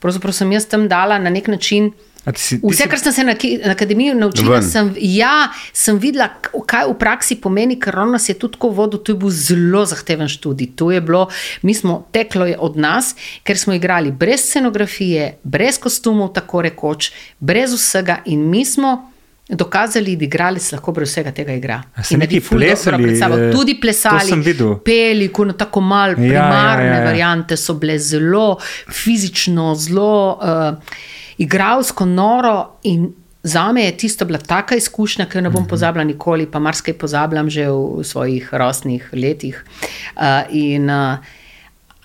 pravzaprav sem jaz tam dala na nek način. A ti si- ti Vse, kar sem se na, na akademiji naučila, Ven. sem, ja, sem videla, kaj v praksi pomeni, ker on nas je tudi tako vodil. To je bil zelo zahteven študij. To je bilo, mi smo teklo je od nas, ker smo igrali brez scenografije, brez kostumov, tako rekoč, brez vsega, in mi smo. Dokazali, da igralec lahko brez vsega tega igra. Ful dobro plesali, predstavo. eh, Tudi plesali, peli, ko na tako malo Ja, ja, primarne ja, ja. variante so bile zelo fizično, zelo uh, igralsko noro. In za me je tisto bila taka izkušnja, ki jo ne Mhm. bom pozabila nikoli, pa marsikaj pozabljam že v svojih rosnih letih. Uh, in, uh,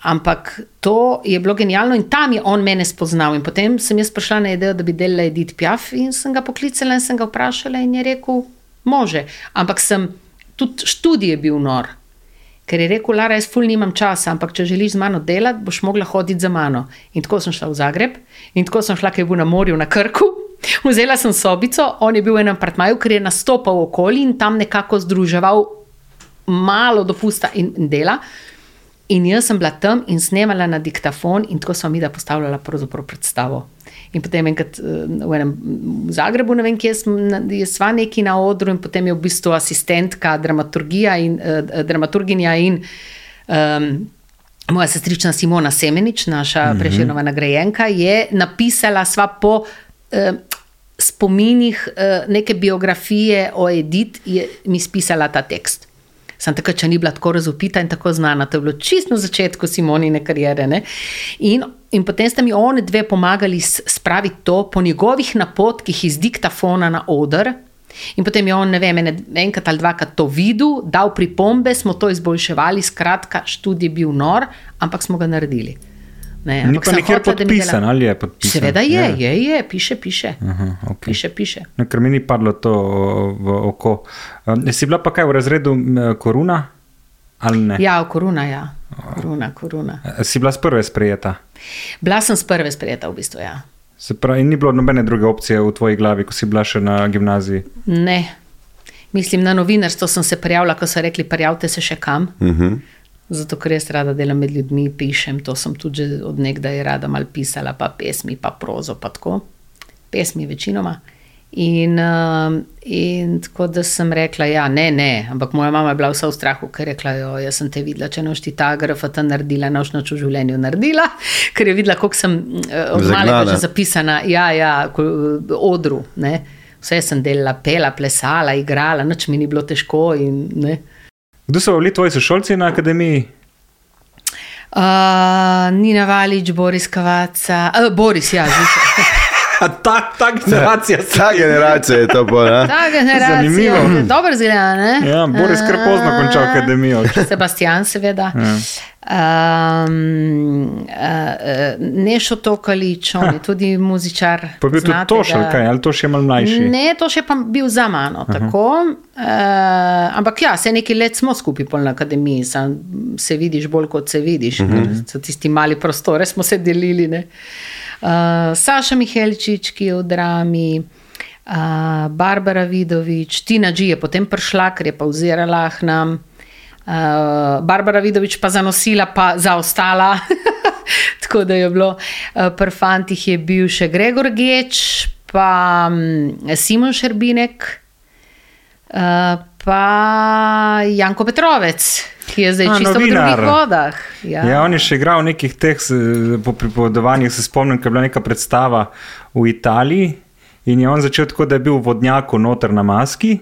Ampak to je bilo genialno in tam je on mene spoznal. In potem sem jaz prišla na idejo, da bi delala Edith Piaf in sem ga poklicala in sem ga vprašala in je rekel, može. Ampak sem tudi študij je bil nor. Ker je rekel, Lara, jaz ful nimam časa, ampak če želiš z mano delati, boš mogla hoditi za mano. In tako sem šla v Zagreb, in tako sem šla, ker je bil na morju, na Krku. [LAUGHS] Vzela sem sobico, on je bil v enem partmaju, ker je nastopal okoli in tam nekako združeval malo dopusta in dela. In jaz sem bila tam in snemala na diktafon, in tako sem mi da postavljala predstavo. In potem enkrat eh, v enem v Zagrebu, ne vem, kje sem, je sva neki na odru, in potem je v bistvu asistentka, dramaturgija in uh, dramaturginja in um, moja sestrična Simona Semenič, naša mm -hmm. preširjena nagrajenka, je napisala sva po. Uh, Spominih uh, neke biografije o Edith je mi spisala ta tekst. Sem takrat, če ni bila tako razupita in tako znana, to je bilo čisto na začetku Simonine karijere. ne. In, in potem sta mi oni dve pomagali spraviti to po njegovih napotkih iz diktafona na oder. In potem je on, ne vem, enkrat ali dvakrat to videl, dal pripombe, smo to izboljševali, skratka, študij je bil nor, ampak smo ga naredili. Ne, Ni pa nikjer mi dela- podpisan, ali je podpisan? Seveda je, Ja. je, je, piše, piše. Aha, okay. Piše, piše. Ne, ker mi ni padlo to v oko. Um, si bila pa kaj v razredu koruna? Ali ne? Ja, koruna, ja. Koruna, koruna. E, Si bila s prve sprejeta? Bila sem s prve sprejeta v bistvu, ja. Se pravi, in ni bilo nobene druge opcije v tvoji glavi, ko si bila še na gimnaziji. Ne. Mislim, na novinarstvo sem se prijavila, ko so rekli, prijavite se še kam. Uh -huh. Zato, ker jaz rada delam med ljudmi, pišem, to sem tudi od nekdaj rada mal pisala, pa pesmi, pa prozo, pa tako. Pesmi večinoma. In, uh, in tako da sem rekla, ja, ne, ne, ampak moja mama je bila vsa v strahu, ker je rekla, jo, jaz sem te videla, če noš ti ta grafata naredila, noš noč v življenju naredila, [LAUGHS] ker je videla, koliko sem uh, od malega že zapisana, ja, ja, ko, odru, ne. Vse sem delala, pela, plesala, igrala, nič mi ni bilo težko in ne. Kdo so bili tvoji sošolci na akademiji? Uh, Nina Valič, Boris Kavaca, uh, Boris, ja, žica. [LAUGHS] Ta, ta generacija Ta generacija je to bolj. Ta generacija, Zanimivo. dobro zgleda, ne? Ja, Boris kar pozno končal akademijo. Sebastian, seveda. Ja. Um, uh, Nešo Tokalič, on je tudi muzičar. Pa je bil tudi ga? ali kaj, ali to še je malo mlajši. Ne, to še pa bil za mano. Tako, uh, ampak ja, se nekaj let smo skupaj pol na akademiji, sam se vidiš bolj kot se vidiš, uh -huh. ker so tisti mali prostore smo se delili. ne. Uh, Saša Mihelčič, ki je v drami. Uh, Barbara Vidovič, Tina Dži je potem prišla, ker je pauzirala k nam. Uh, Barbara Vidovič pa zanosila, pa zaostala. [LAUGHS] Tako da je bilo, uh, pri fantih je bil še Gregor Geč, pa um, Simon Šerbinek, uh, pa Janko Petrovec, ki je zdaj A, čisto novinar. v drugih vodah. Ja. ja, on je še igral v nekih teh po pripovedovanjih, se spomnim, ko je bila neka predstava v Italiji in je on začel tako, da je bil v vodnjaku noter na maski.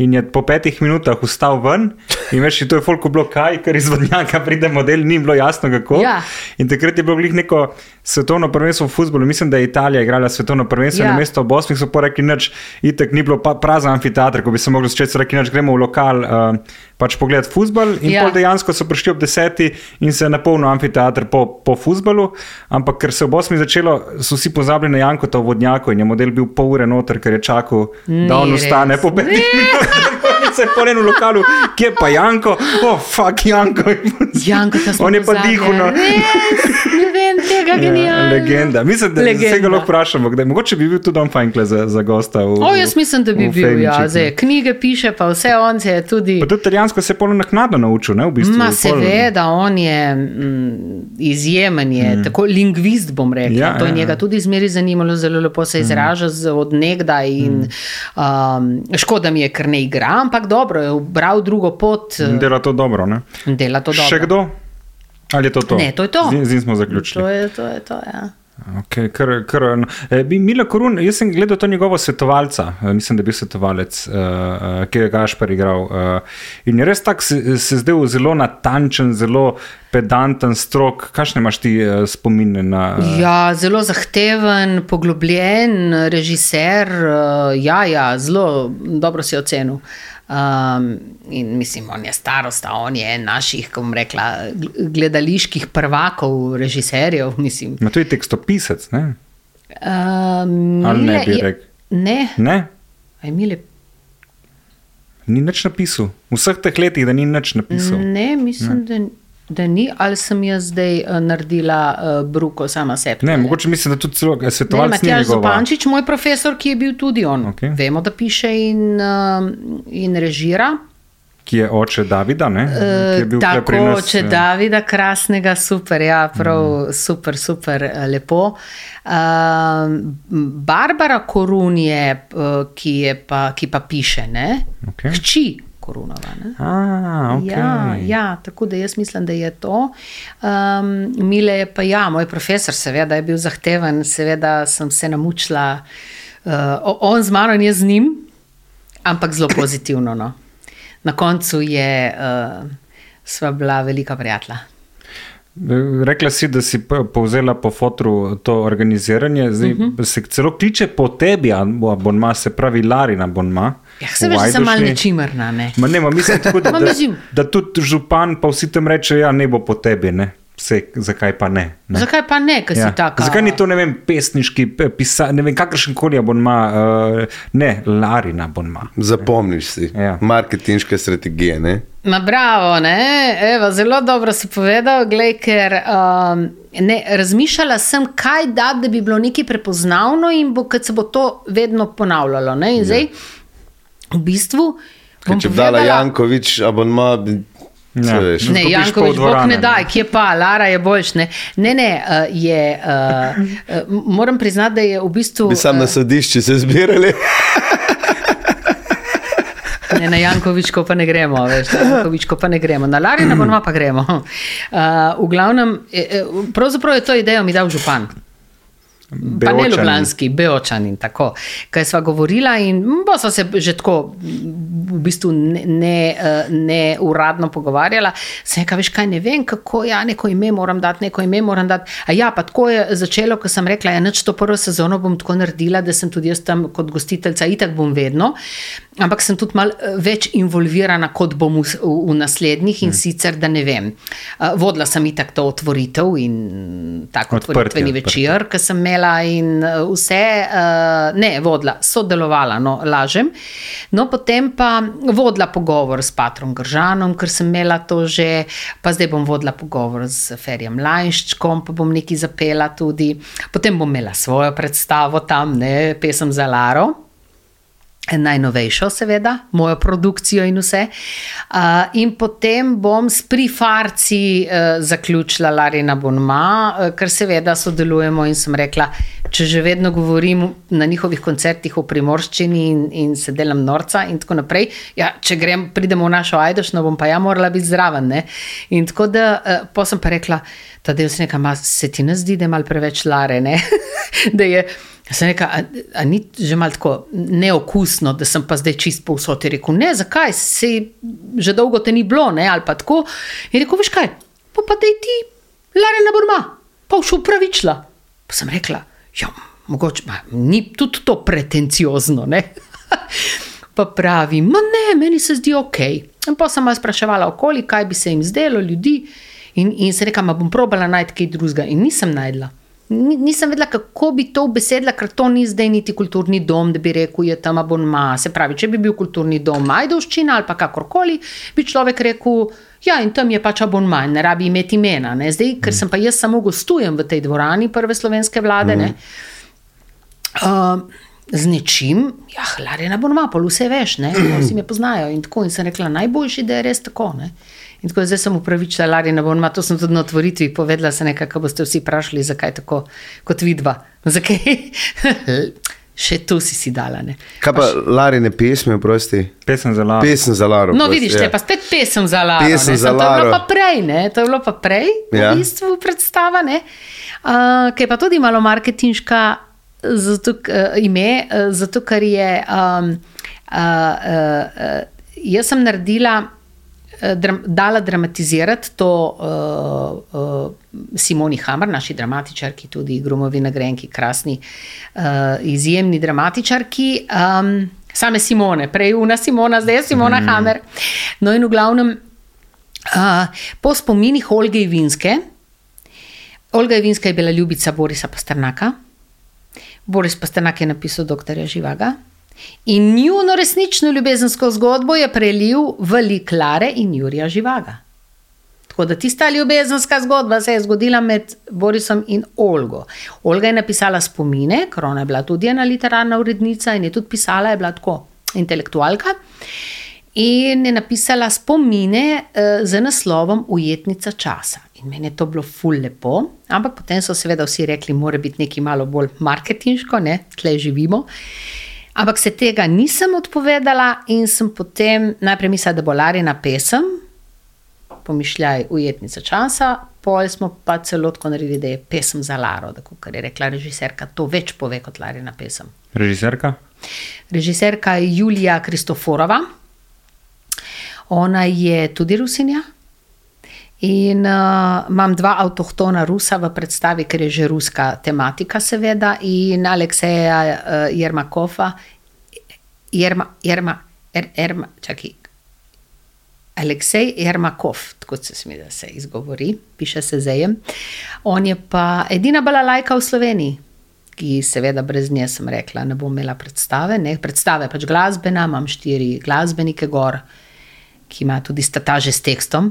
In je po petih minutah vstal ven, in veš, to je folko bilo kaj, ker iz vodnjaka pride model, ni bilo jasno kako. Ja. In takrat je bilo glih neko svetovno prvenstvo v futbolu, mislim, da je Italija igrala svetovno prvenstvo, Ja. na mesto ob osmih so rekli, nič, itek ni bilo prazen amfiteater, ko bi se mogli začeti, so rekli, nič, gremo v lokal, uh, pač pogledati futbol. In Ja. ja. pol dejansko so prišli ob deseti in se je napolnil amfiteater po, po futbalu, ampak ker se ob osmih začelo, so vsi pozabili na Jankota v vodnjaku in je model bil pol ure noter, ker je čakal, da on Ni ustane res. po [LAUGHS] petih minutah. Se je po enem lokalu, kje pa Janko, oh, fuck Janko. Janko, On je pa dihal. No. Res, ne vem tega, genialno. Ja, legenda. Mislim, da Legenda. se ga lahko vprašamo, kdaj. Mogoče bi bil tudi on fajn za, za gosta. V, O, jaz mislim, da bi v bil. Ja, Feničih, zdaj, knjige piše, pa vse on se je tudi. Pa tudi italijansko se je polno naknadno naučil, ne v bistvu. Ma seveda, on je mm, izjemen, je, mm. tako lingvist bom rekel. Ja, Ja, to je ja, njega ja. tudi zmeri zanimalo, zelo lepo se izraža mm. od nekdaj. In, mm. um, škoda mi je, ker ne igra, ampak dobro, je ubral drugo pot, In Dela to dobro. Ne? dela to dobro. Še kdo? Ali je to to? Ne, to je to. Z, z njim smo zaključili. To je to. Je to ja. Okay, kar, kar, no. e, Mila Korun, jaz sem gledal to njegovo svetovalca, e, mislim, da je bil svetovalec, uh, uh, ki je Gašpar igral. Uh, in je res tako se, se zdel zelo natančen, zelo pedanten, strok. Kakšne imaš ti uh, spomine na. Uh, Ja, zelo zahteven, poglobljen režiser. Uh, ja, ja, zelo dobro si ocenil. Um, in mislim, on je starost, a on je en naših, kako bom rekla, gl- gledaliških prvakov, režiserjev. [LAUGHS] Mislim. Ma to je tekstopisec, ne? Um, Ali ne bi rekel? Ne, ne? Aj, Mile, Ni nič napisal. V vseh teh letih, da ni nič napisal. ne, mislim, ne. Da, da ni, ali sem jaz zdaj uh, naredila uh, bruko sama sebi. Ne, mogoče mislim, da tudi celo eh, Ne, svetovalec ni Matjaž njegova. Zupančič, moj profesor, ki je bil tudi on. Okej. Vemo, da piše in, um, in režira. Ki je oče Davida, ne? Je bil Tako, pri nas, če eh, Davida, krasnega, super, ja, prav, mm. super, super, eh, lepo. Uh, Barbara Korun je, eh, ki, je pa, ki pa piše, ne? Okej. Hči Korunova. Ne? A, okay. Ja, ja, tako da jaz mislim, da je to. Um, Mile je pa, ja, moj profesor, seveda je bil zahteven, seveda sem se namučila, uh, on z mano in jaz z njim, ampak zelo pozitivno. No. Na koncu je, uh, sva bila velika prijatelja. Rekla si, da si povzela po fotru to organiziranje, zdaj uh Mhm. -huh. se celo kliče po tebi, abonma, se pravi Larina abonma. Ja, se veš, da sem malo nečimerna. Ne? Ma ne, ma mislim tako, da, [LAUGHS] da, da tudi župan, pa vsi tam reče, ja, ne bo po tebi. Ne? vse, zakaj pa ne. ne? Zakaj pa ne, ker Ja. si taka? Zakaj ni to, ne vem, pesniški, pisa, ne vem, kakršen koli abonma, uh, ne, Larina abonma. Zapomniš si. Ja. Marketinške strategije. Ne? Ma bravo, ne? Evo, zelo dobro si povedal, glej, ker um, ne, razmišljala sem, kaj da, da bi bilo nekaj prepoznavno in bo, kad se bo to vedno ponavljalo. Ne? In zdaj, v bistvu. Ker bom Če bi dala Jankovič abonma, Ja. ja. veš. No. Ne, Jankovič, pol bog ne ne. daj, kje pa, Lara je boljš. Ne, ne, ne uh, je, uh, uh, moram priznati, da je v bistvu. bi sam na sodišču se zbirali. [LAUGHS] Ne, na Jankovičko pa ne gremo, veš, na Jankovičko pa ne gremo, na Larina pa gremo. Uh, v glavnem, eh, eh, pravzaprav je to idejo mi dal župan. Pa ne Beočani. Ljubljanski, Beočan in tako. Kaj sva govorila, in bo sva se že tako v bistvu ne, ne, eh, ne uradno pogovarjala. Sem rekla, veš kaj, ne vem, kako ja, neko ime moram dati, neko ime moram dati. A ja, pa tako je začelo, ko sem rekla, ja, nič to prvo sezono bom tako naredila, da sem tudi jaz tam kot gostiteljica, itak bom vedno. Ampak sem tudi malo eh, več involvirana, kot bom v, v, v naslednjih, in hmm. sicer, da ne vem. Uh, vodila sem itak to otvoritev in tako otvoritveni odprtje. večer, ki sem imela in uh, vse, uh, ne, vodila, sodelovala, no, lažem. No, potem pa vodila pogovor s Patrom Gržanom, ker sem imela to že, pa zdaj bom vodila pogovor z Ferjem Lajščkom, pa bom nekaj zapela tudi. Potem bom imela svojo predstavo tam, ne, pesem za Laro. Najnovejšo, seveda, mojo produkcijo in vse. Uh, in potem bom s prifarci uh, zaključila Larina Bonma, uh, ker seveda sodelujemo in sem rekla, če že vedno govorim na njihovih koncertih o primorščini in, in se delam norca in tako naprej. Ja, če grem, pridemo v našo Ajdošno, bom pa ja morala biti zraven. Ne? In tako da, uh, pa sem pa rekla, da del se nekaj, se ti ne zdi, da je mal preveč Lare, [LAUGHS] da je. Sem rekel, a, a ni že malo tako neokusno, da sem pa zdaj čist povsod. Je rekel, ne, zakaj, se že dolgo te ni bilo, ne, ali pa tako. Je rekel, veš kaj, pa, pa da ti, Larena Burma, pa už upravičila. Pa sem rekla, ja, mogoče, ma, ni tudi to pretenciozno, ne. [LAUGHS] pa pravi, ma ne, meni se zdi ok. In pa sem vas spraševala okoli, kaj bi se jim zdelo, ljudi. In, in se rekla, ma bom probala najti kaj drugega. In nisem najdla. Ni- Nisem vedela, kako bi to besedila, ker to ni zdaj niti kulturni dom, da bi rekel, je tam abonma. Se pravi, če bi bil kulturni dom Majdovščina ali pa kakorkoli, bi človek rekel, ja, in tam je pač abonma, ne rabi imeti imena. Ne? Zdaj, ker sem pa jaz samo gostujem v tej dvorani prve slovenske vlade. Mm. Uh, z nečim, ja, Larina abonma, pa vse veš, ne, vsi me poznajo. In tako, in sem rekla, najboljši, da je res tako. Ne? In tako zdaj sem upravičila Larina abonma, to sem tudi na otvoritvi povedala, se nekaj, ko boste vsi vprašali, zakaj tako kot vidva. [LAUGHS] Zakaj? Še tu si si dala. Ne? Kaj pa Larine pesmi, prosti? Pesem za Laro. Pesem za Laro. No, prosti, vidiš, ja. te pa spet pesem za Laro. Pesem ne, za Samo To je bilo Laro. pa prej, ne? to je bilo pa prej, Ja. v bistvu predstava, ne? uh, ki je pa tudi malo marketinška zato, uh, ime, uh, zato ker je. Um, uh, uh, uh, jaz sem naredila. Eh, Dram, dala dramatizirati to uh, uh, Simoni Hammer, naši dramatičarki, tudi Grumovi nagrajenki, krasni, uh, izjemni dramatičarki. Um, same Simone, prej una Simona, zdaj je Simona mm. Hammer. No, in v glavnem, uh, po spominih Olge Ivinske, Olga Ivinska je bila ljubica Borisa Pastrnaka, Boris Pastrnak je napisal doktorja Živaga. In njuno resnično ljubezensko zgodbo je prelil v lik Lare in Jurija Živaga. Tako da tista ljubezenska zgodba se je zgodila med Borisom in Olgo. Olga je napisala spomine, ker ona je bila tudi ena literarna urednica in je tudi pisala, je bila tako intelektualka. In je napisala spomine eh, z naslovom Ujetnica časa. In meni je to bilo ful lepo, ampak potem so seveda vsi rekli, mora biti nekaj malo bolj marketinško, ne, tle živimo. Ampak se tega nisem odpovedala in sem potem najprej mislila, da bo Larina pesem, pomišljaj, ujetnica časa, pol smo pa celo tako naredili, da je pesem za Laro, tako kar je rekla režiserka, to več pove kot Larina pesem. Režiserka? Režiserka je Julija Kristoforova, ona je tudi Rusinja. In uh, imam dva avtohtona Rusa v predstavi, ker je že ruska tematika, seveda, in Alekseja uh, Jermakova, Jerma, Jerma, er, Erma, čakaj. Aleksej Ermakov, tako se smi, da se izgovori, piše se zejem. On je pa edina balalajka v Sloveniji, ki seveda brez nje sem rekla, ne bom imela predstave. Ne, predstave pač glasbena, imam štiri glasbenike gor, ki ima tudi stataže s tekstom.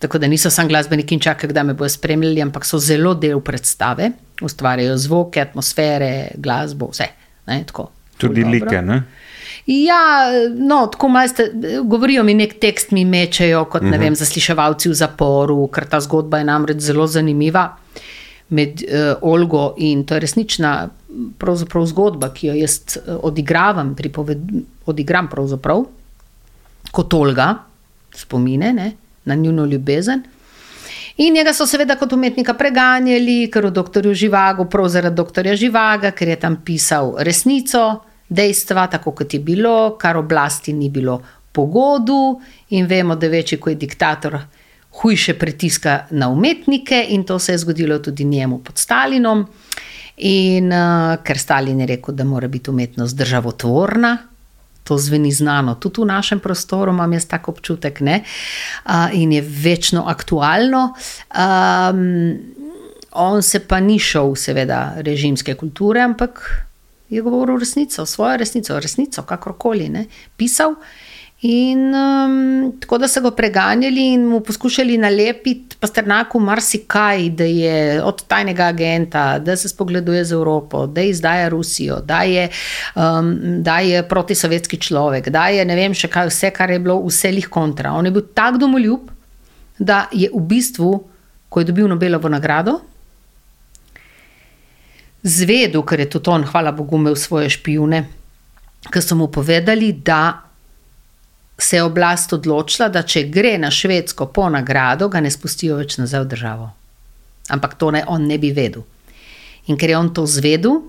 Tako da niso samo glasbeniki in čakajo, da me bodo spremljali, ampak so zelo del predstave, ustvarjajo zvoke, atmosfere, glasbo, vse. Ne, tako, Tudi dobro. like, ne? Ja, no, tako majste, govorijo mi nek tekst, mi mečejo kot ne vem, zasliševalci v zaporu, ker ta zgodba je namreč zelo zanimiva med uh, Olgo in to je resnična pravzaprav zgodba, ki jo jaz eh, odigravam, pripoved, odigram pravzaprav kot Olga, spomine ne, na njuno ljubezen. In njega so seveda kot umetnika preganjali, ker v doktorju Živagu, prav zaradi doktorja Živaga, ker je tam pisal resnico, dejstva, tako kot je bilo, kar oblasti ni bilo pogodu. In vemo, da večji, ko je diktator, hujše pritiska na umetnike, in to se je zgodilo tudi njemu pod Stalinom. In uh, ker Stalin je rekel, da mora biti umetnost državotvorna, to zveni znano, tudi v našem prostoru imam jaz tako občutek, ne? uh, in je večno aktualno. Um, on se pa ni šel, seveda, režimske kulture, ampak je govoril resnico, svojo resnico, resnico, kakorkoli, ne? pisal. In um, tako da so ga preganjali in mu poskušali nalepiti pasternaku marsikaj, da je od tajnega agenta, da se spogleduje z Evropo, da izdaja Rusijo, da je, um, da je protisovjetski človek, da je ne vem še kaj, vse, kar je bilo, vse lih kontra. On je bil tak domoljub, da je v bistvu, ko je dobil Nobelovo nagrado, zvedel, ker je tudi on, hvala Bogu, imel svoje špijune, ki so mu povedali, da se je oblast odločila, da če gre na Švedsko po nagrado, ga ne spustijo več nazaj v državo. Ampak to ne, on ne bi vedel. In ker je on to zvedel,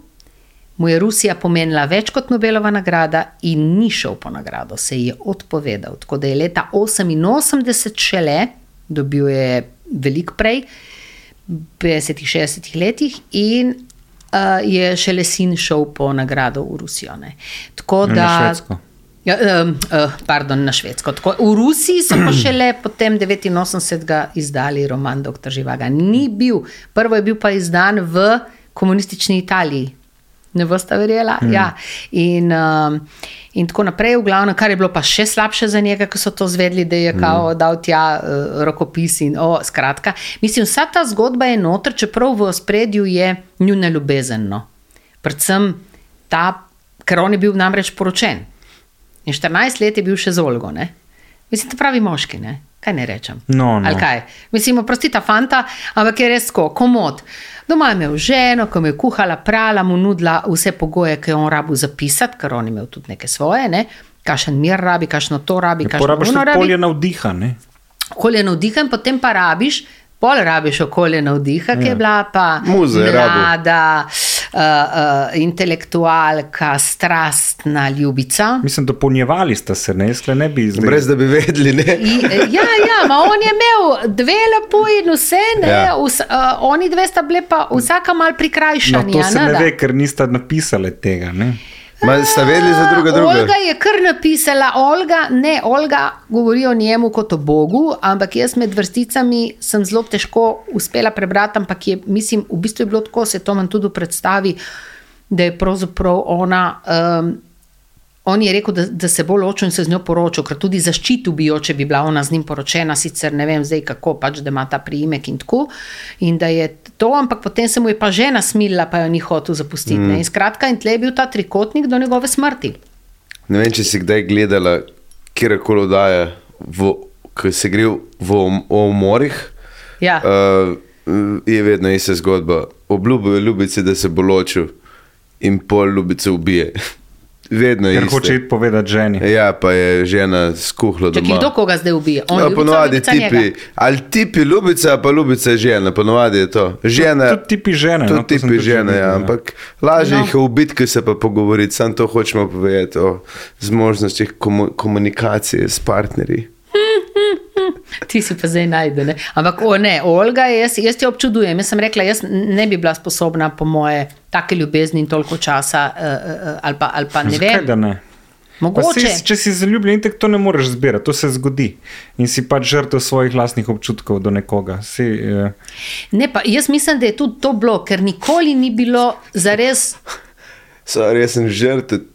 mu je Rusija pomenila več kot Nobelova nagrada in ni šel po nagrado, se je odpovedal. Tako da je leta 88 šele, dobil je veliko prej, v 50-60 letih, in uh, je šele sin šel po nagrado v Rusijo. Ne. Tako Na da. Švedsko. Ja, um, uh, pardon, na Švedsko. Tako, v Rusiji so pa šele [CLEARS THROAT] potem 89. izdali roman Dr. Živaga. Ni bil, prvo je bil pa izdan v komunistični Italiji. Ne boste verjela? Mm. Ja. In, um, in tako naprej, v glavnem, kar je bilo pa še slabše za njega, ko so to zvedli, da je kao dal tja uh, rokopis. In, oh, skratka, mislim, vsa ta zgodba je noter, čeprav v spredju je njuna ljubezen. No. Predvsem ta, ker on je bil namreč poročen. In 14 let je bil še z Olgo. Ne? Mislim, da pravi moški, ne? kaj ne rečem. No, no. Ali kaj? Mislim, oprosti ta fanta, ampak je res tako, komod. Doma je imel ženo, ko mu je kuhala, prala, mu nudila vse pogoje, ki je on rabil zapisati, ker on je imel tudi neke svoje, ne? kašen mir rabi, kašno to rabi, kašno Porabiš ono tudi rabi. polje navdiha. Ne? Okolje navdiha, in potem pa rabiš, pol rabiš okolje navdiha, ki je bila pa Muze je rabil. mlada, uh, uh, intelektualka, strastna ljubica. Mislim, dopolnjevali ste se, ne, jaz ne bi zdaj. Brez da bi vedeli, ne. I, ja, ja, ma on je imel dve lepo in vse, ne, ja. Vs, uh, oni dve sta bile pa vsaka mal No, prikrajšana. to se ne ve, ker niste napisali tega. Ne? Ma sta vedeli za druga druga. Olga je kar napisala, Olga, ne, Olga govori o njemu kot o Bogu, ampak jaz med vrsticami sem zelo težko uspela prebrati, ampak je, mislim, v bistvu je bilo tako, se to manj tudi predstavi, da je pravzaprav ona. Um, On je rekel, da, da se bo ločil in se z njo poročil, ker tudi zaščitil bi jo, če bi bila ona z njim poročena, sicer ne vem zdaj kako, pač da ima ta priimek in tako. In da je to, ampak potem se mu je pa žena smilila, pa jo ni hotel zapustiti. Mm. In skratka, in tle je bil ta trikotnik do njegove smrti. Ne vem, če si kdaj gledala kjerkoli oddaja, ki se gre v o umorih. Ja. Uh, je vedno ista zgodba. Obljubijo ljubice, da se bo ločil, in pol ljubice ubije. Vedno je Ker isto. hoče iti povedati ženi. Ja, pa je žena skuhla doma. kdo koga zdaj ubije? On Ja, ljubica, ponovadi ljubica tipi, njega? ali tipi ljubica, pa ljubica je žena, ponovadi je to. Žena, Tudi tipi žene, Tudi no, tipi tudi že žene, ja, ja. ampak lažje No. jih je ubiti, ki se pa pogovoriti. Sam to hočemo povedati o zmožnostih komu komunikacije s partnerji. [LAUGHS] Ti si pa zdaj najde. Ne? Ampak o, ne, Olga, jaz, jaz ti občudujem. Jaz sem rekla, jaz ne bi bila sposobna, po moje, take ljubezni in toliko časa, uh, uh, ali pa, ali pa ne Zakaj vem. ne? Mogoče. Si, če si zaljubljen, itak to ne moreš zbirati, to se zgodi. In si pač žrtev svojih lastnih občutkov do nekoga. Si, eh, Ne, pa jaz mislim, da je tudi to bilo, ker nikoli ni bilo zares. Sorry, jaz sem žrtev,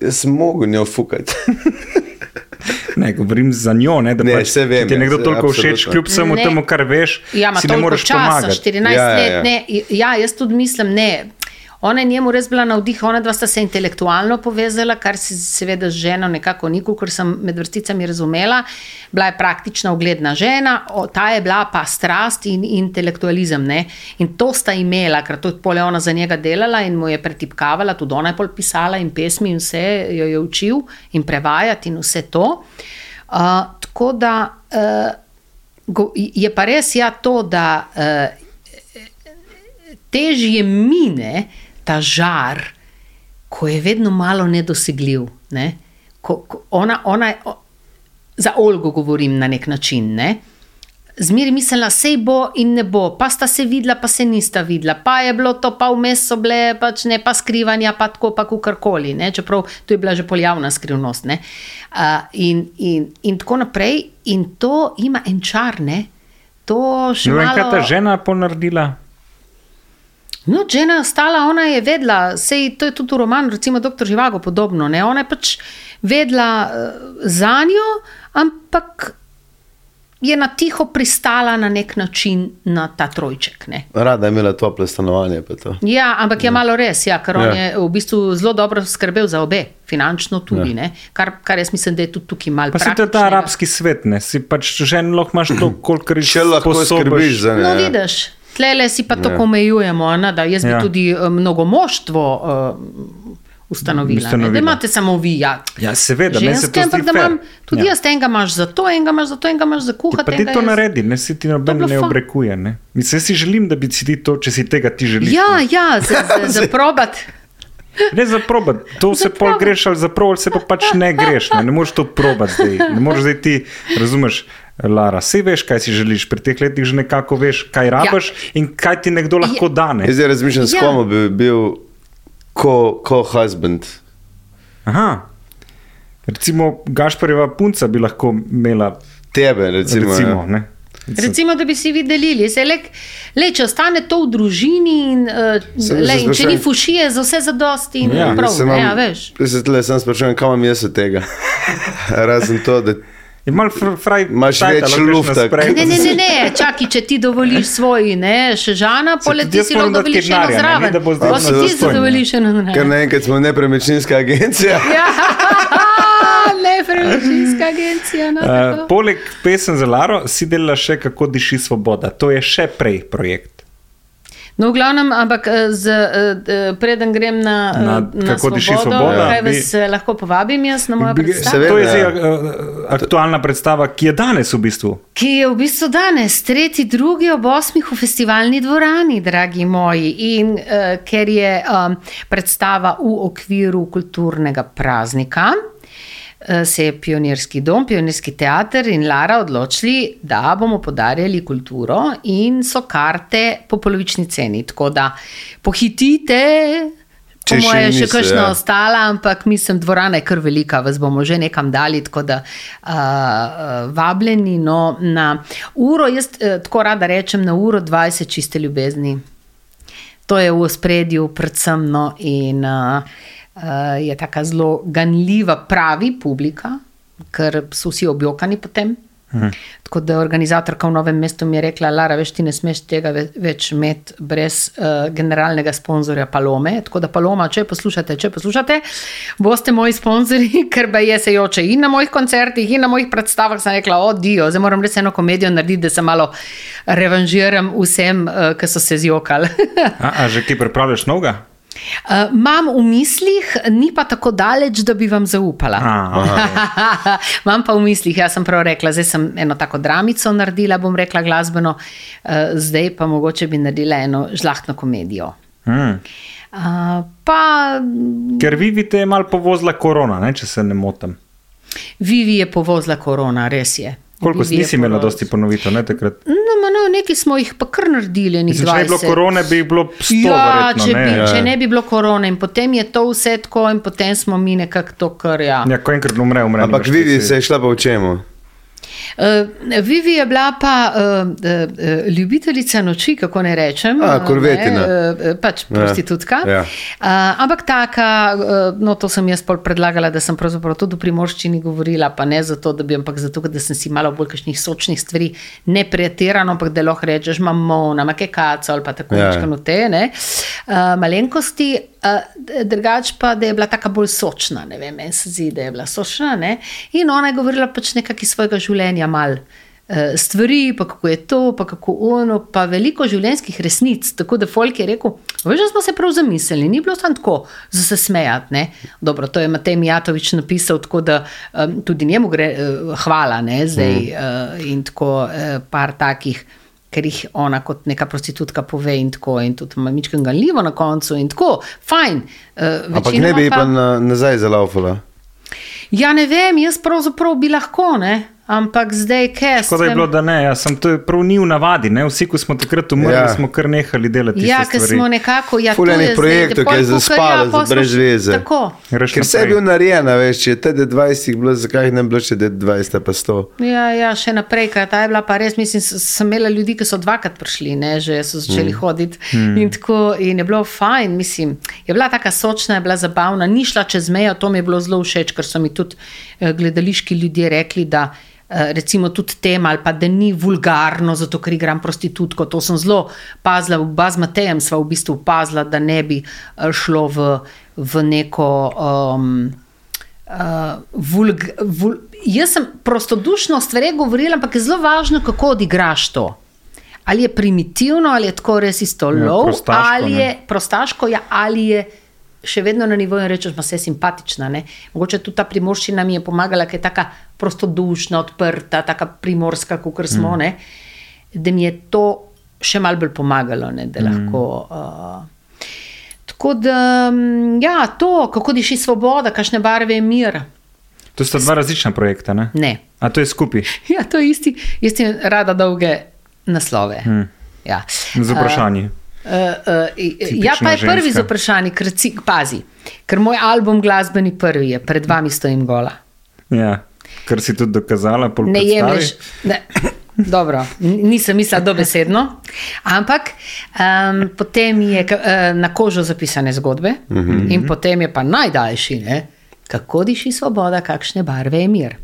jaz sem mogel njo fukati. [LAUGHS] [LAUGHS] ne, govorim za njo, ne, da Ne, pač, vem, ti je ja, nekdo toliko všeč, absolutno. kljub vsemu Ne. temu, kar veš, Ja, ima si ne toliko moreš časa, pomagati. 14 Ja, ja, let. ja. Ne, ja, jaz tudi mislim, ne. Ona je njemu res bila navdih, ona dva sta se intelektualno povezala, kar se seveda z ženo nekako ni, kot sem med vrsticami razumela. Bila je praktična, ugledna žena, o, ta je bila pa strast in intelektualizem. Ne? In to sta imela, ker to je pole ona za njega delala in mu je pretipkavala, tudi ona je pol pisala in pesmi in vse jo je učil in prevajati in vse to. Uh, tako da uh, go, je pa res ja to, da uh, težje mine ta žar, ko je vedno malo nedosegljiv. Ne? Ko, ko ona, ona, o, za Olgo govorim na nek način. Ne? Zmeri mislila, sej bo in ne bo, pa sta se videla, pa se nista videla, pa je bilo to, pa vmes so bile, pač ne pa skrivanja, pa tako, pa karkoli. Čeprav to je bila že poljavna skrivnost. ne. Uh, in, in, in tako naprej, in to ima en čar, ne. To še Ne vem, kaj je ta malo. žena ponaredila. No, žena je ostala, ona je vedela, sej to je tudi v romanu, recimo Dr. Živago podobno. Ne? Ona je pač vedela uh, za njo, ampak je na tiho pristala na nek način na ta trojček. Ne? Rada je imela tople stanovanje. pa to. Ja, ampak je malo res, ja, ker on Ja. je v bistvu zelo dobro skrbel za obe, finančno tudi, ja. kar, kar jaz mislim, da je tudi tukaj malo Pa si to je ta arabski svet, ne? si pač žen lahko imaš to, kolikor Če lahko skrbiš za No, njo. vidiš, tlele si pa to omejujemo. Ne, da jaz bi Ja. ja. tudi eh, mnogo moštvo uh, ustanovila. Ne, Ustanovila. da imate samo vi, ja. Ja, seveda, se ženske, zdi ampak da imam tudi Ja. ja. jaz enega imaš za to, enega imaš za to, enega imaš za kuhati. Pa ti to jaz- naredi, ne si ti noben ne obrekuje. Ne? Mislim, si želim, da bi si ti to, če si tega ti želiš. Ja, ne. ja, za, za, za [LAUGHS] probat. Ne za probat, to se pol probat. greš ali za ali se pa pač ne greš. Ne, ne moreš to probat zdaj. Ne moreš zdaj ti, razumeš, Lara, vse veš, kaj si želiš, pri teh letih že nekako veš, kaj rabiš ja. in kaj ti nekdo lahko da. Ne? Jaz zdaj razmišljam, s Ja. kom bi bil ko-husband. Aha. Recimo, Gašparjeva punca bi lahko imela, Tebe, recimo. recimo, ja. ne. Recimo, da bi si vi delili. Se, le, le, če ostane to v družini, in, uh, Sem le, in če ni fušije, za vse zadosti in Ja. ja, prav, Jaz se ja, veš. Jaz se tle sam sprašujem, kam imam jaz od tega. [LAUGHS] Razen to, da Je malo fr- fraj, Imaš tajta, več lufta. Ne, ne, ne, ne, čakaj, če ti dovoliš svoj, ne, še žana, pole tudi ti jaz si lahko dovoliš kaj eno ne, zraven. da bo zdaj Pa si ti zastonj, dovoliš eno ker naenkrat smo nepremičninska agencija. [LAUGHS] Ja, [LAUGHS] nepremičninska agencija. No, Uh, tako. poleg pesem za Laro si delala še kako diši svoboda. To je še prej projekt. No, v glavnem, ampak eh, z, eh, preden grem na, eh, Na na Kako diši svobodo, svoboda, kaj bi- vas eh, lahko povabim jaz na mojo Bi- predstavo? Seveda. To je zdaj aktualna predstava, ki je danes v bistvu. Ki je v bistvu danes, tretji, drugi ob osmih v festivalni dvorani, dragi moji. In uh, ker je um, predstava v okviru kulturnega praznika, se je Pionirski dom, Pionirski teater in Lara odločili, da bomo podarjali kulturo in so karte po polovični ceni. Tako da pohitite. Po Če še moje je še niso, kakšno ja. ostala, ampak mislim, dvorana je kar velika, vas bomo že nekam dali, tako da uh, vabljeni no, na uro. Jaz uh, tako rada rečem na uro 20 čiste ljubezni. To je v spredju, predvsem no, in uh, je tako zelo ganljiva, pravi publika, ker so vsi objokani potem. Mhm. Tako da organizatorka v Novem mestu mi je rekla, Lara, veš, ti ne smeš tega ve- več imeti brez uh, generalnega sponzorja Palome. Tako da Paloma, če poslušate, če poslušate, boste moji sponzorji, [LAUGHS] ker ba je se joče in na mojih koncertih, in na mojih predstavah. Sem rekla, odijo, zdaj moram res eno komedijo narediti, da se malo revanžiram vsem, uh, ki so se zjokali. [LAUGHS] A, a že ki pripravljaš noga? Uh, Imam v mislih, ni pa tako daleč, da bi vam zaupala. Imam [LAUGHS] pa v mislih, jaz sem prav rekla, zdaj sem eno tako dramico naredila, bom rekla glasbeno, uh, zdaj pa mogoče bi naredila eno žlahtno komedijo. hmm. Uh, pa Ker Vivi te je malo povozila korona, ne, če se ne motim. Vivi je povozila korona, res je. Koliko si nisi imela dosti ponovitev, ne takrat? No, ma no, nekaj smo jih pa kar naredili, Mislim, če ne bi bilo 20. korone, bi jih bilo 100 Ja, verjetno, če, ne? bi, Ja. če ne bi bilo korone in potem je to vse tako, in potem smo mi nekako to, kar ja. Ja, ko enkrat umre, umre. Ampak ti se je šla pa v čemu? Uh, Vivi je bila pa uh, uh, ljubiteljica noči, kako ne rečem. A, uh, ne, pač prostitutka. Ja. Uh, ampak taka, uh, no to sem jaz pol predlagala, da sem pravzaprav tudi v primorščini govorila, pa ne zato, da bi, ampak zato, da sem si malo bolj kakšnih sočnih stvari ne pretirano, ampak da lahko rečeš mamona, makekaco ali pa tako Ja. ja. te, ne, uh, malenkosti. Uh, drugač pa, da je bila tako bolj sočna, ne vem, meni se zdi, da je bila sočna. Ne? In ona je govorila pač nekaj iz svojega življenja, mal uh, stvari, pa kako je to, pa kako ono, pa veliko življenjskih resnic. Tako da Folk je rekel, veš, da smo se prav zamislili, ni bilo samo tako, za se smejati. Ne? Dobro, to je Matej Mijatovič napisal, tako da um, tudi njemu gre uh, hvala, ne, zdaj uh, in tako uh, par takih ker jih ona kot neka prostitutka pove in tako, in tudi mamička ganljivo na koncu in tako, fajn. Uh, Ampak ne bi ji pa na, nazaj zalaufala. Ja, ne vem, jaz pravzaprav bi lahko, ne? Ampak zdaj kaj. Tako da je bilo, da ne, jaz sem to prav ni v navadi, ne? vsi, ko smo takrat umrli, Ja. smo kar nehali delati. tiste Ja, ker smo nekako. Ja, Ful to enih je zdaj, projektov, ki je kukar, ja, brez veze. Tako. Greš Ker vse je naprej. bil narejena, veš, če je TD 20 bilo, zakaj jih ne bi bilo še 20 pa 100. Ja, ja, še naprej, ker ta je bila pa res, mislim, sem imela ljudi, ki so dvakrat prišli, ne, že so začeli mm. hoditi mm. in tako, in je bilo fajn, mislim, je bila taka sočna, je bila zabavna, ni šla čez mejo, to mi je bilo zelo všeč, ker so mi tudi eh, gledališki ljudje rekli, da recimo tudi tema ali pa da ni vulgarno, zato ker igram prostitutko, to sem zelo pazila, oba z Matejem sva v bistvu pazila, da ne bi eh, šlo v, v neko um, Uh, vulg, vul, jaz sem prostodušno stvari govorila, ampak je zelo važno, kako odigraš to. Ali je primitivno, ali je tako res isto Ja, lov, ali ne. je prostaško, ja, ali je še vedno na nivoju, rečeš, da je simpatična. Ne? Mogoče tudi ta primorščina mi je pomagala, ker je tako prostodušna, odprta, tako primorska, kot smo, mm. ne? da mi je to še malo bolj pomagalo, ne? da lahko. Uh, Tako da, mm, ja, to, kako diši svoboda, kakšne barve je mir. To sta dva različna projekta, ne? Ne. A to je skupaj, [LAUGHS] Ja, to je isti, jaz imam rada dolge naslove. Hmm. Ja. z vprašanji. Uh, uh, ja, pa je Tipična prvi z ženska. vprašanjem, ker si pazi, ker moj album glasbeni prvi je, pred vami stojim gola. Ja, kar si tudi dokazala, pol Ne jemliš. Ne. Dobro, nisem mislila dobesedno, ampak um, potem je eh, na kožo zapisane zgodbe uh -huh. in potem je pa najdaljši, ne? kako diši svoboda, kakšne barve je mir.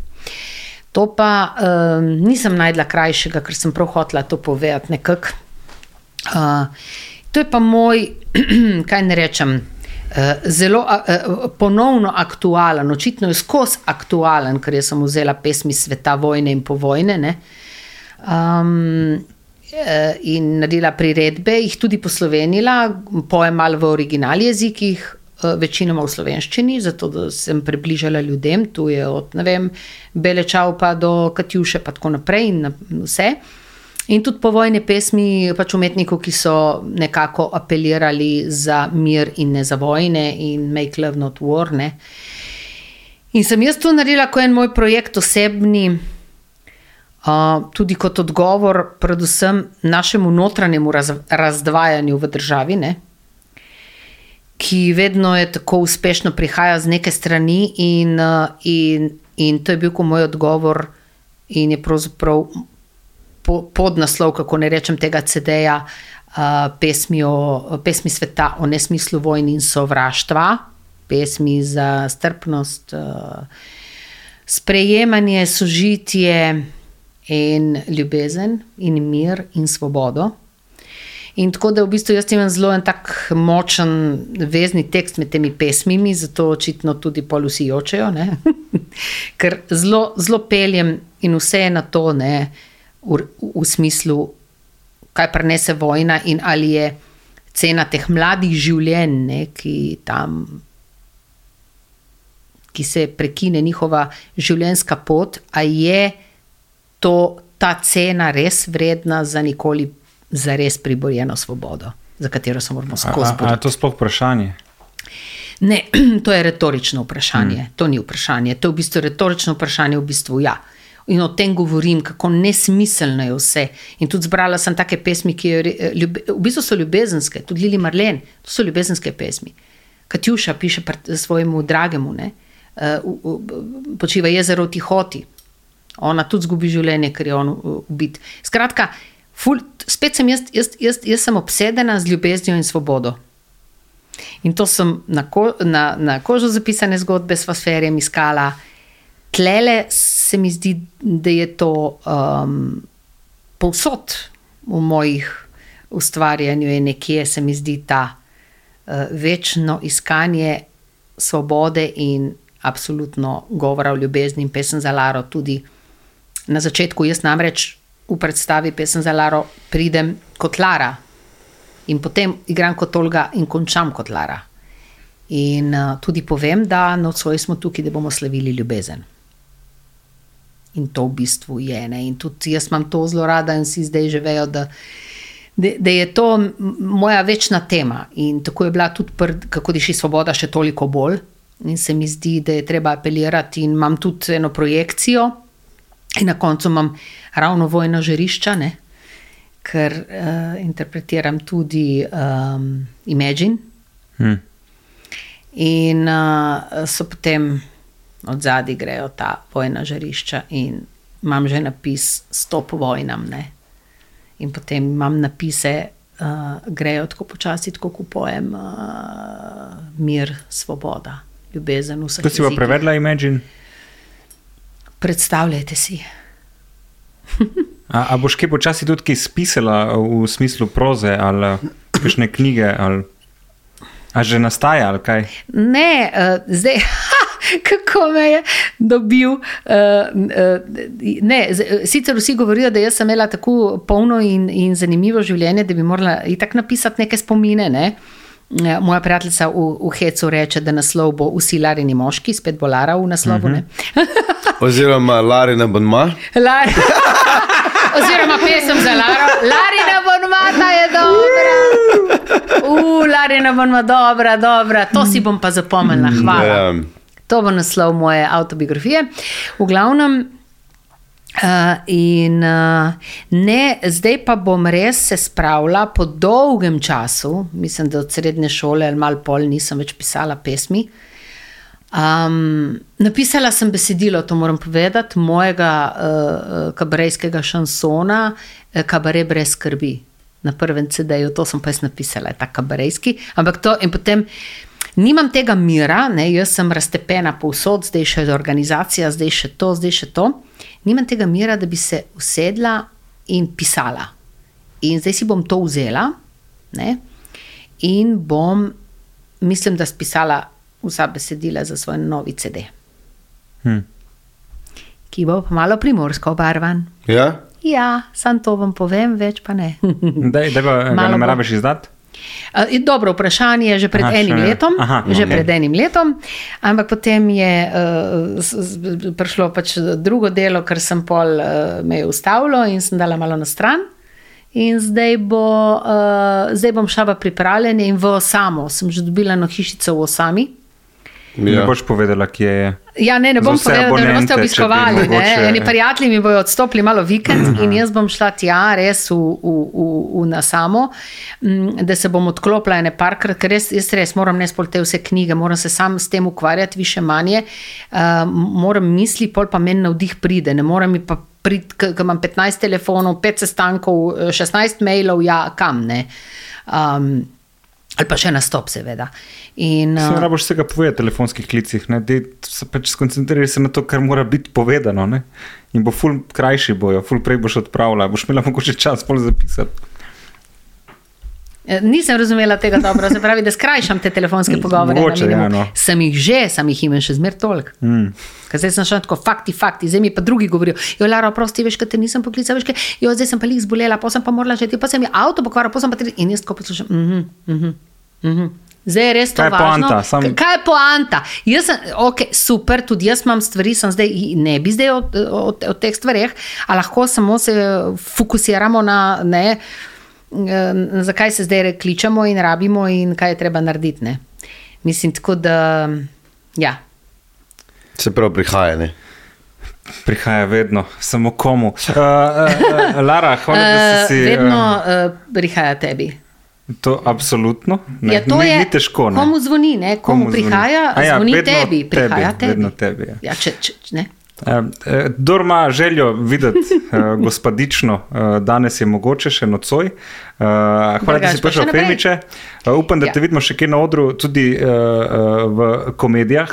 To pa um, nisem najdla krajšega, ker sem prav hotela to povedati nekako. Uh, to je pa moj, [CLEARS THROAT] kaj ne rečem, uh, zelo uh, ponovno aktualen, očitno je skozi aktualen, ker jaz sem vzela pesmi sveta vojne in povojne. Ne? Um, eh, in naredila priredbe, jih tudi poslovenila, pojem malo v original jezikih, eh, večinoma v slovenščini, zato da sem približala ljudem, tu je od vem, Belečav pa do Katjuše, pa tako naprej in vse. In tudi povojne pesmi pač umetnikov, ki so nekako apelirali za mir in ne za vojne in make love not war. Ne. In sem jaz to naredila kot en moj projekt osebni, uh, tudi kot odgovor, predvsem našemu notranjemu raz, razdvajanju v državi, ne? ki vedno je tako uspešno prihaja z neke strani, in, uh, in, in to je bil moj odgovor, in je pravzaprav po, podnaslov, kako ne rečem, tega CD-ja, uh, pesmi, o, pesmi sveta o nesmislu vojne in sovraštva, pesmi za strpnost, uh, sprejemanje, sožitje in ljubezen, in mir in svobodo. In tako da v bistvu jaz imam zelo en tak močen vezni tekst med temi pesmimi, zato očitno tudi pol vsi jočejo, [LAUGHS] ker zelo, zelo peljem in vse je na to, ne, v, v smislu, kaj prenese vojna in ali je cena teh mladih življenj, ne, ki tam ki se prekine njihova življenjska pot, a je to, ta cena res vredna za nikoli, za res priborjeno svobodo, za katero se moramo skozi a, a je boriti. to sploh vprašanje? Ne, [CLEARS THROAT] to je retorično vprašanje, hmm. to ni vprašanje. To je v bistvu retorično vprašanje, v bistvu ja. In o tem govorim, kako nesmiselno je vse. In tudi zbrala sem take pesmi, ki je, ljube, v bistvu so ljubezenske, tudi Lili Marlen, to so ljubezenske pesmi. Katjuša piše svojemu dragemu, ne, uh, počiva jezero v tihoti. Ona tudi zgubi življenje, ker je on ubit. Skratka, ful, spet sem jaz, jaz, jaz, jaz sem obsedena z ljubeznijo in svobodo. In to sem na, ko, na, na kožo zapisane zgodbe s fosferjem iskala. Tlele se mi zdi, da je to um, povsod v mojih ustvarjanju, je nekje se mi zdi ta uh, večno iskanje svobode in absolutno govora o ljubezni in pesem za Laro tudi na začetku. Jaz namreč v predstavi pesem za Laro pridem kot Lara in potem igram kot Olga in končam kot Lara. In uh, tudi povem, da nocoj smo tukaj, da bomo slavili ljubezen. In to v bistvu je ena. In tudi jaz imam to zelo rada, in si zdaj že vejo, da, da, da je to moja večna tema. In tako je bila tudi, pr, kako diši svoboda, še toliko bolj. In se mi zdi, da je treba apelirati, in imam tudi eno projekcijo, in na koncu imam ravno vojna žarišča, ne? ker uh, interpretiram tudi um, Imagine. Hmm. In uh, so potem od zadaj grejo ta vojna žarišča, in imam že napis Stop vojnam. Ne? In potem imam napise, uh, grejo tako počasi, tako kupujem, uh, mir, svoboda, ljubezen, vse. Kaj si pa prevedla, Imagine? Predstavljajte si. a, a boš kaj počasi tudi kaj spisala v smislu proze ali kakšne knjige? Ali, a že nastaja ali kaj? Ne, uh, zdaj. [LAUGHS] [LAUGHS] Kako me je dobil? Uh, uh, ne, sicer vsi govorijo, da sem imela tako polno in, in zanimivo življenje, da bi morala i tako napisati neke spomine. Ne? Moja prijateljica v, v Hecu reče, da naslov bo Vsi Larini moški, spet bo Lara v naslovu. Uh -huh. Oziroma Larina Bonma. [LAUGHS] Lar [LAUGHS] Oziroma pesem za Laro. Larina Bonma, ta je dobra. Uf, Larina Bonma, dobra, dobra. To si bom pa zapomnila. Hvala. Yeah. To bo naslov moje autobiografije. V glavnem. Uh, in uh, ne, zdaj pa bom res se spravila po dolgem času, mislim, da od srednje šole ali malo pol nisem več pisala pesmi. Um, napisala sem besedilo, to moram povedati, mojega uh, kabarejskega šansona, Kabare brez skrbi. Na prvem CD-ju, to sem pa jaz napisala, ta kabarejski. Ampak to in potem. Nimam tega mira, ne, jaz sem raztepena povsod, zdaj še organizacija, zdaj še to, zdaj še to. Nimam tega mira, da bi se usedla in pisala. In zdaj si bom to vzela ne, in bom, mislim, da spisala vsa besedila za svoj novi CD. Hm. Ki bo pa malo primorsko obarvan. Ja, ja sam to vam povem, več pa ne. [LAUGHS] Da, da ga nameraviš izdati? Uh, dobro vprašanje, že pred aha, enim še, letom. Aha, no, že pred enim letom, ampak potem je uh, prišlo pač drugo delo, ker sem pol uh, me je ustavilo in sem dala malo na stran. In zdaj, bo, uh, zdaj bom šla v pripravljanje in v osamo. Sem že dobila eno hišico v osami. Ja. Ne boš povedala, kje je. Ja, ne, ne bom povedala, da ne boste obiskovali. Eni prijatelji mi bodo odstopili malo vikend uh -huh. in jaz bom šla tja, res v, v, v, v nasamo, da se bom odklopila ene parkrat, ker res, jaz res moram ne spolte vse knjige, moram se sam s tem ukvarjati, više manje. Uh, moram misli, pol pa meni navdih pride, ne morem mi pa priti, ker imam 15 telefonov, 5 sestankov, 16 mailov, ja, kam ne. Um, ali pa še na stop, seveda. In, uh, ne rabiš vsega povedati v telefonskih klicih, da se pač skoncentriraš na to, kar mora biti povedano. Ne? In bo ful krajši bojo, ful prej boš odpravljal, boš imela mogoče čas pol zapisati. Eh, nisem razumela tega dobro, se pravi, da skrajšam te telefonske [LAUGHS] pogovore. Mogoče, ja, no. Sem jih že, sem jih imel še zmer toliko. Mm. Zdaj sem šel tako, fakti, fakti, zdaj mi pa drugi govorijo. Jo, Lara, prosti, veš, kaj te nisem poklical, veš, kaj, jo, zdaj sem pa jih zbolela, pa sem pa morala že ti, pa sem jih avto pokvarila, pa sem pa tri. In jaz tako poslušam. Mm -hmm, mm -hmm, mm. Zdaj je res to. Kaj je poanta? Sam... Kaj je poanta? Jaz sem, ok, super, tudi jaz imam stvari, sem zdaj ne bi zdaj o, o, o teh stvareh, a lahko samo se fokusiramo na, ne, zakaj se zdaj kličemo in rabimo in kaj je treba narediti. Ne. Mislim, tako da, ja. Se pravi, prihaja. Ne? Prihaja vedno, samo komu. Uh, uh, uh, Lara, hvala, da si Uh, si. vedno uh, prihaja tebi. To absolutno. Ne, Ja, to ni, je, ni težko. Ne. Komu zvoni, ne? komu, Komu zvoni? prihaja, A ja, zvoni vedno tebi, prihaja tebi, tebi. tebi, ja. Ja, če, če, ne. Uh, Kdor ima željo videti uh, [LAUGHS] gospodično, uh, danes je mogoče še nocoj. Uh, hvala, da si prišel. Femiče. Uh, upam, da Ja. te vidimo še kje na odru, tudi uh, uh, v komedijah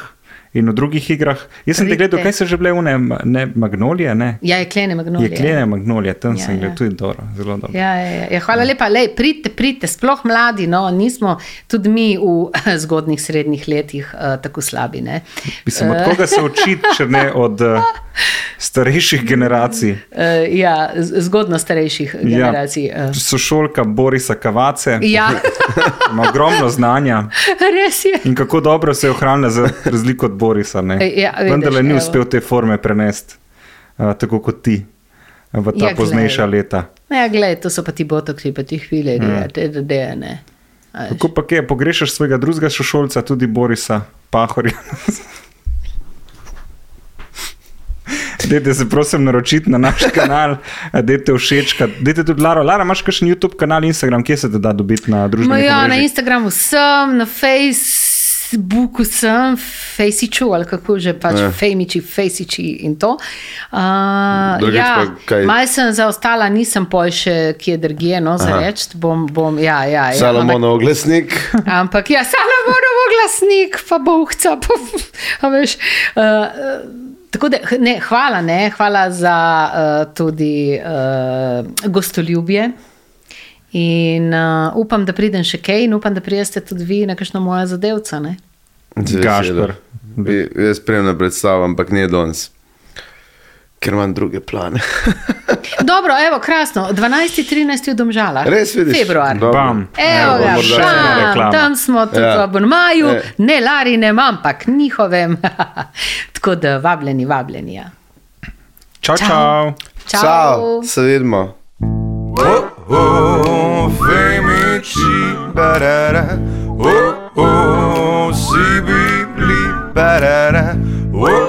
in v drugih igrah. Jaz sem te Pridite. gledal, kaj se že bile une, ne, magnolije, ne? Ja, je klene magnolije. Jeklene magnolije, tam Ja, sem ja. gledal tudi dobro, zelo dobro. Ja, ja, ja. ja, hvala lepa, Lej, pridite, pridite, sploh mladi, no, nismo tudi mi v [LAUGHS] zgodnih srednjih letih uh, tako slabi. Ne? Mislim, od koga se [LAUGHS] učiti, če ne od uh, starejših generacij? Uh, ja, zgodno starejših generacij. Ja, Uh. sošolka Borisa Kavace, Ja, [LAUGHS] ima ogromno znanja. res je. In kako dobro se je ohranila, za razliko od Borisa. Ne? Ja, vidiš, Vendar ni evo. uspel te forme prenesti, uh, tako kot ti, v ta Ja, ja, poznejša glej. leta. Ja, gledaj, to so pa ti botoksi, pa ti hvile, Mm. ja. te da ne. A veš. Kako pa je, pogrešaš svojega drugega sošolca, tudi Borisa Pahorja? [LAUGHS] Dajte se prosim naročiti na naš [LAUGHS] kanal, dajte všečkati, dajte tudi Lara. Lara, imaš kakšen YouTube kanal, Instagram, kje se te da dobiti na družbenih ja, na omrežjih? Instagramu sem, na Facebooku sem, Fejsiču ali kako že pač, Ja. Fejmiči, Fejsiči in to. Uh, Drugič ja, kaj- Mal sem zaostala, nisem pol še kje drugje, no, za reči. Bom, bom, ja, ja, ja, Salomonov glasnik. Ampak ja, Salomonov glasnik, pa bohca. Pa, [LAUGHS] veš, uh, tako da, ne, hvala, ne, hvala za uh, tudi uh, gostoljubje. In uh, upam, da pridem še kaj, in upam, da prijeste tudi vi na kakšno moja zadevca. Ne? Z Gašper. veseljem. Bi- Jaz spremljam predstavo, ampak ne danes. Ker imam druge plane. [LAUGHS] Dobro, evo, krasno. 12. 13. v Domžalah. Res vidiš? Februar. Bam. Evo Evo, ga, bam, reklama. tam smo tudi Ja. v Bonmaju, E. ne Larinem, ampak njihovem. [LAUGHS] Tako da vabljeni, vabljeni. Ja. Čau, Čau. čau. Čau. Ciao, se vidimo. Oh, oh, femiči, barara. Oh, oh, si bibli, barara. Oh, oh,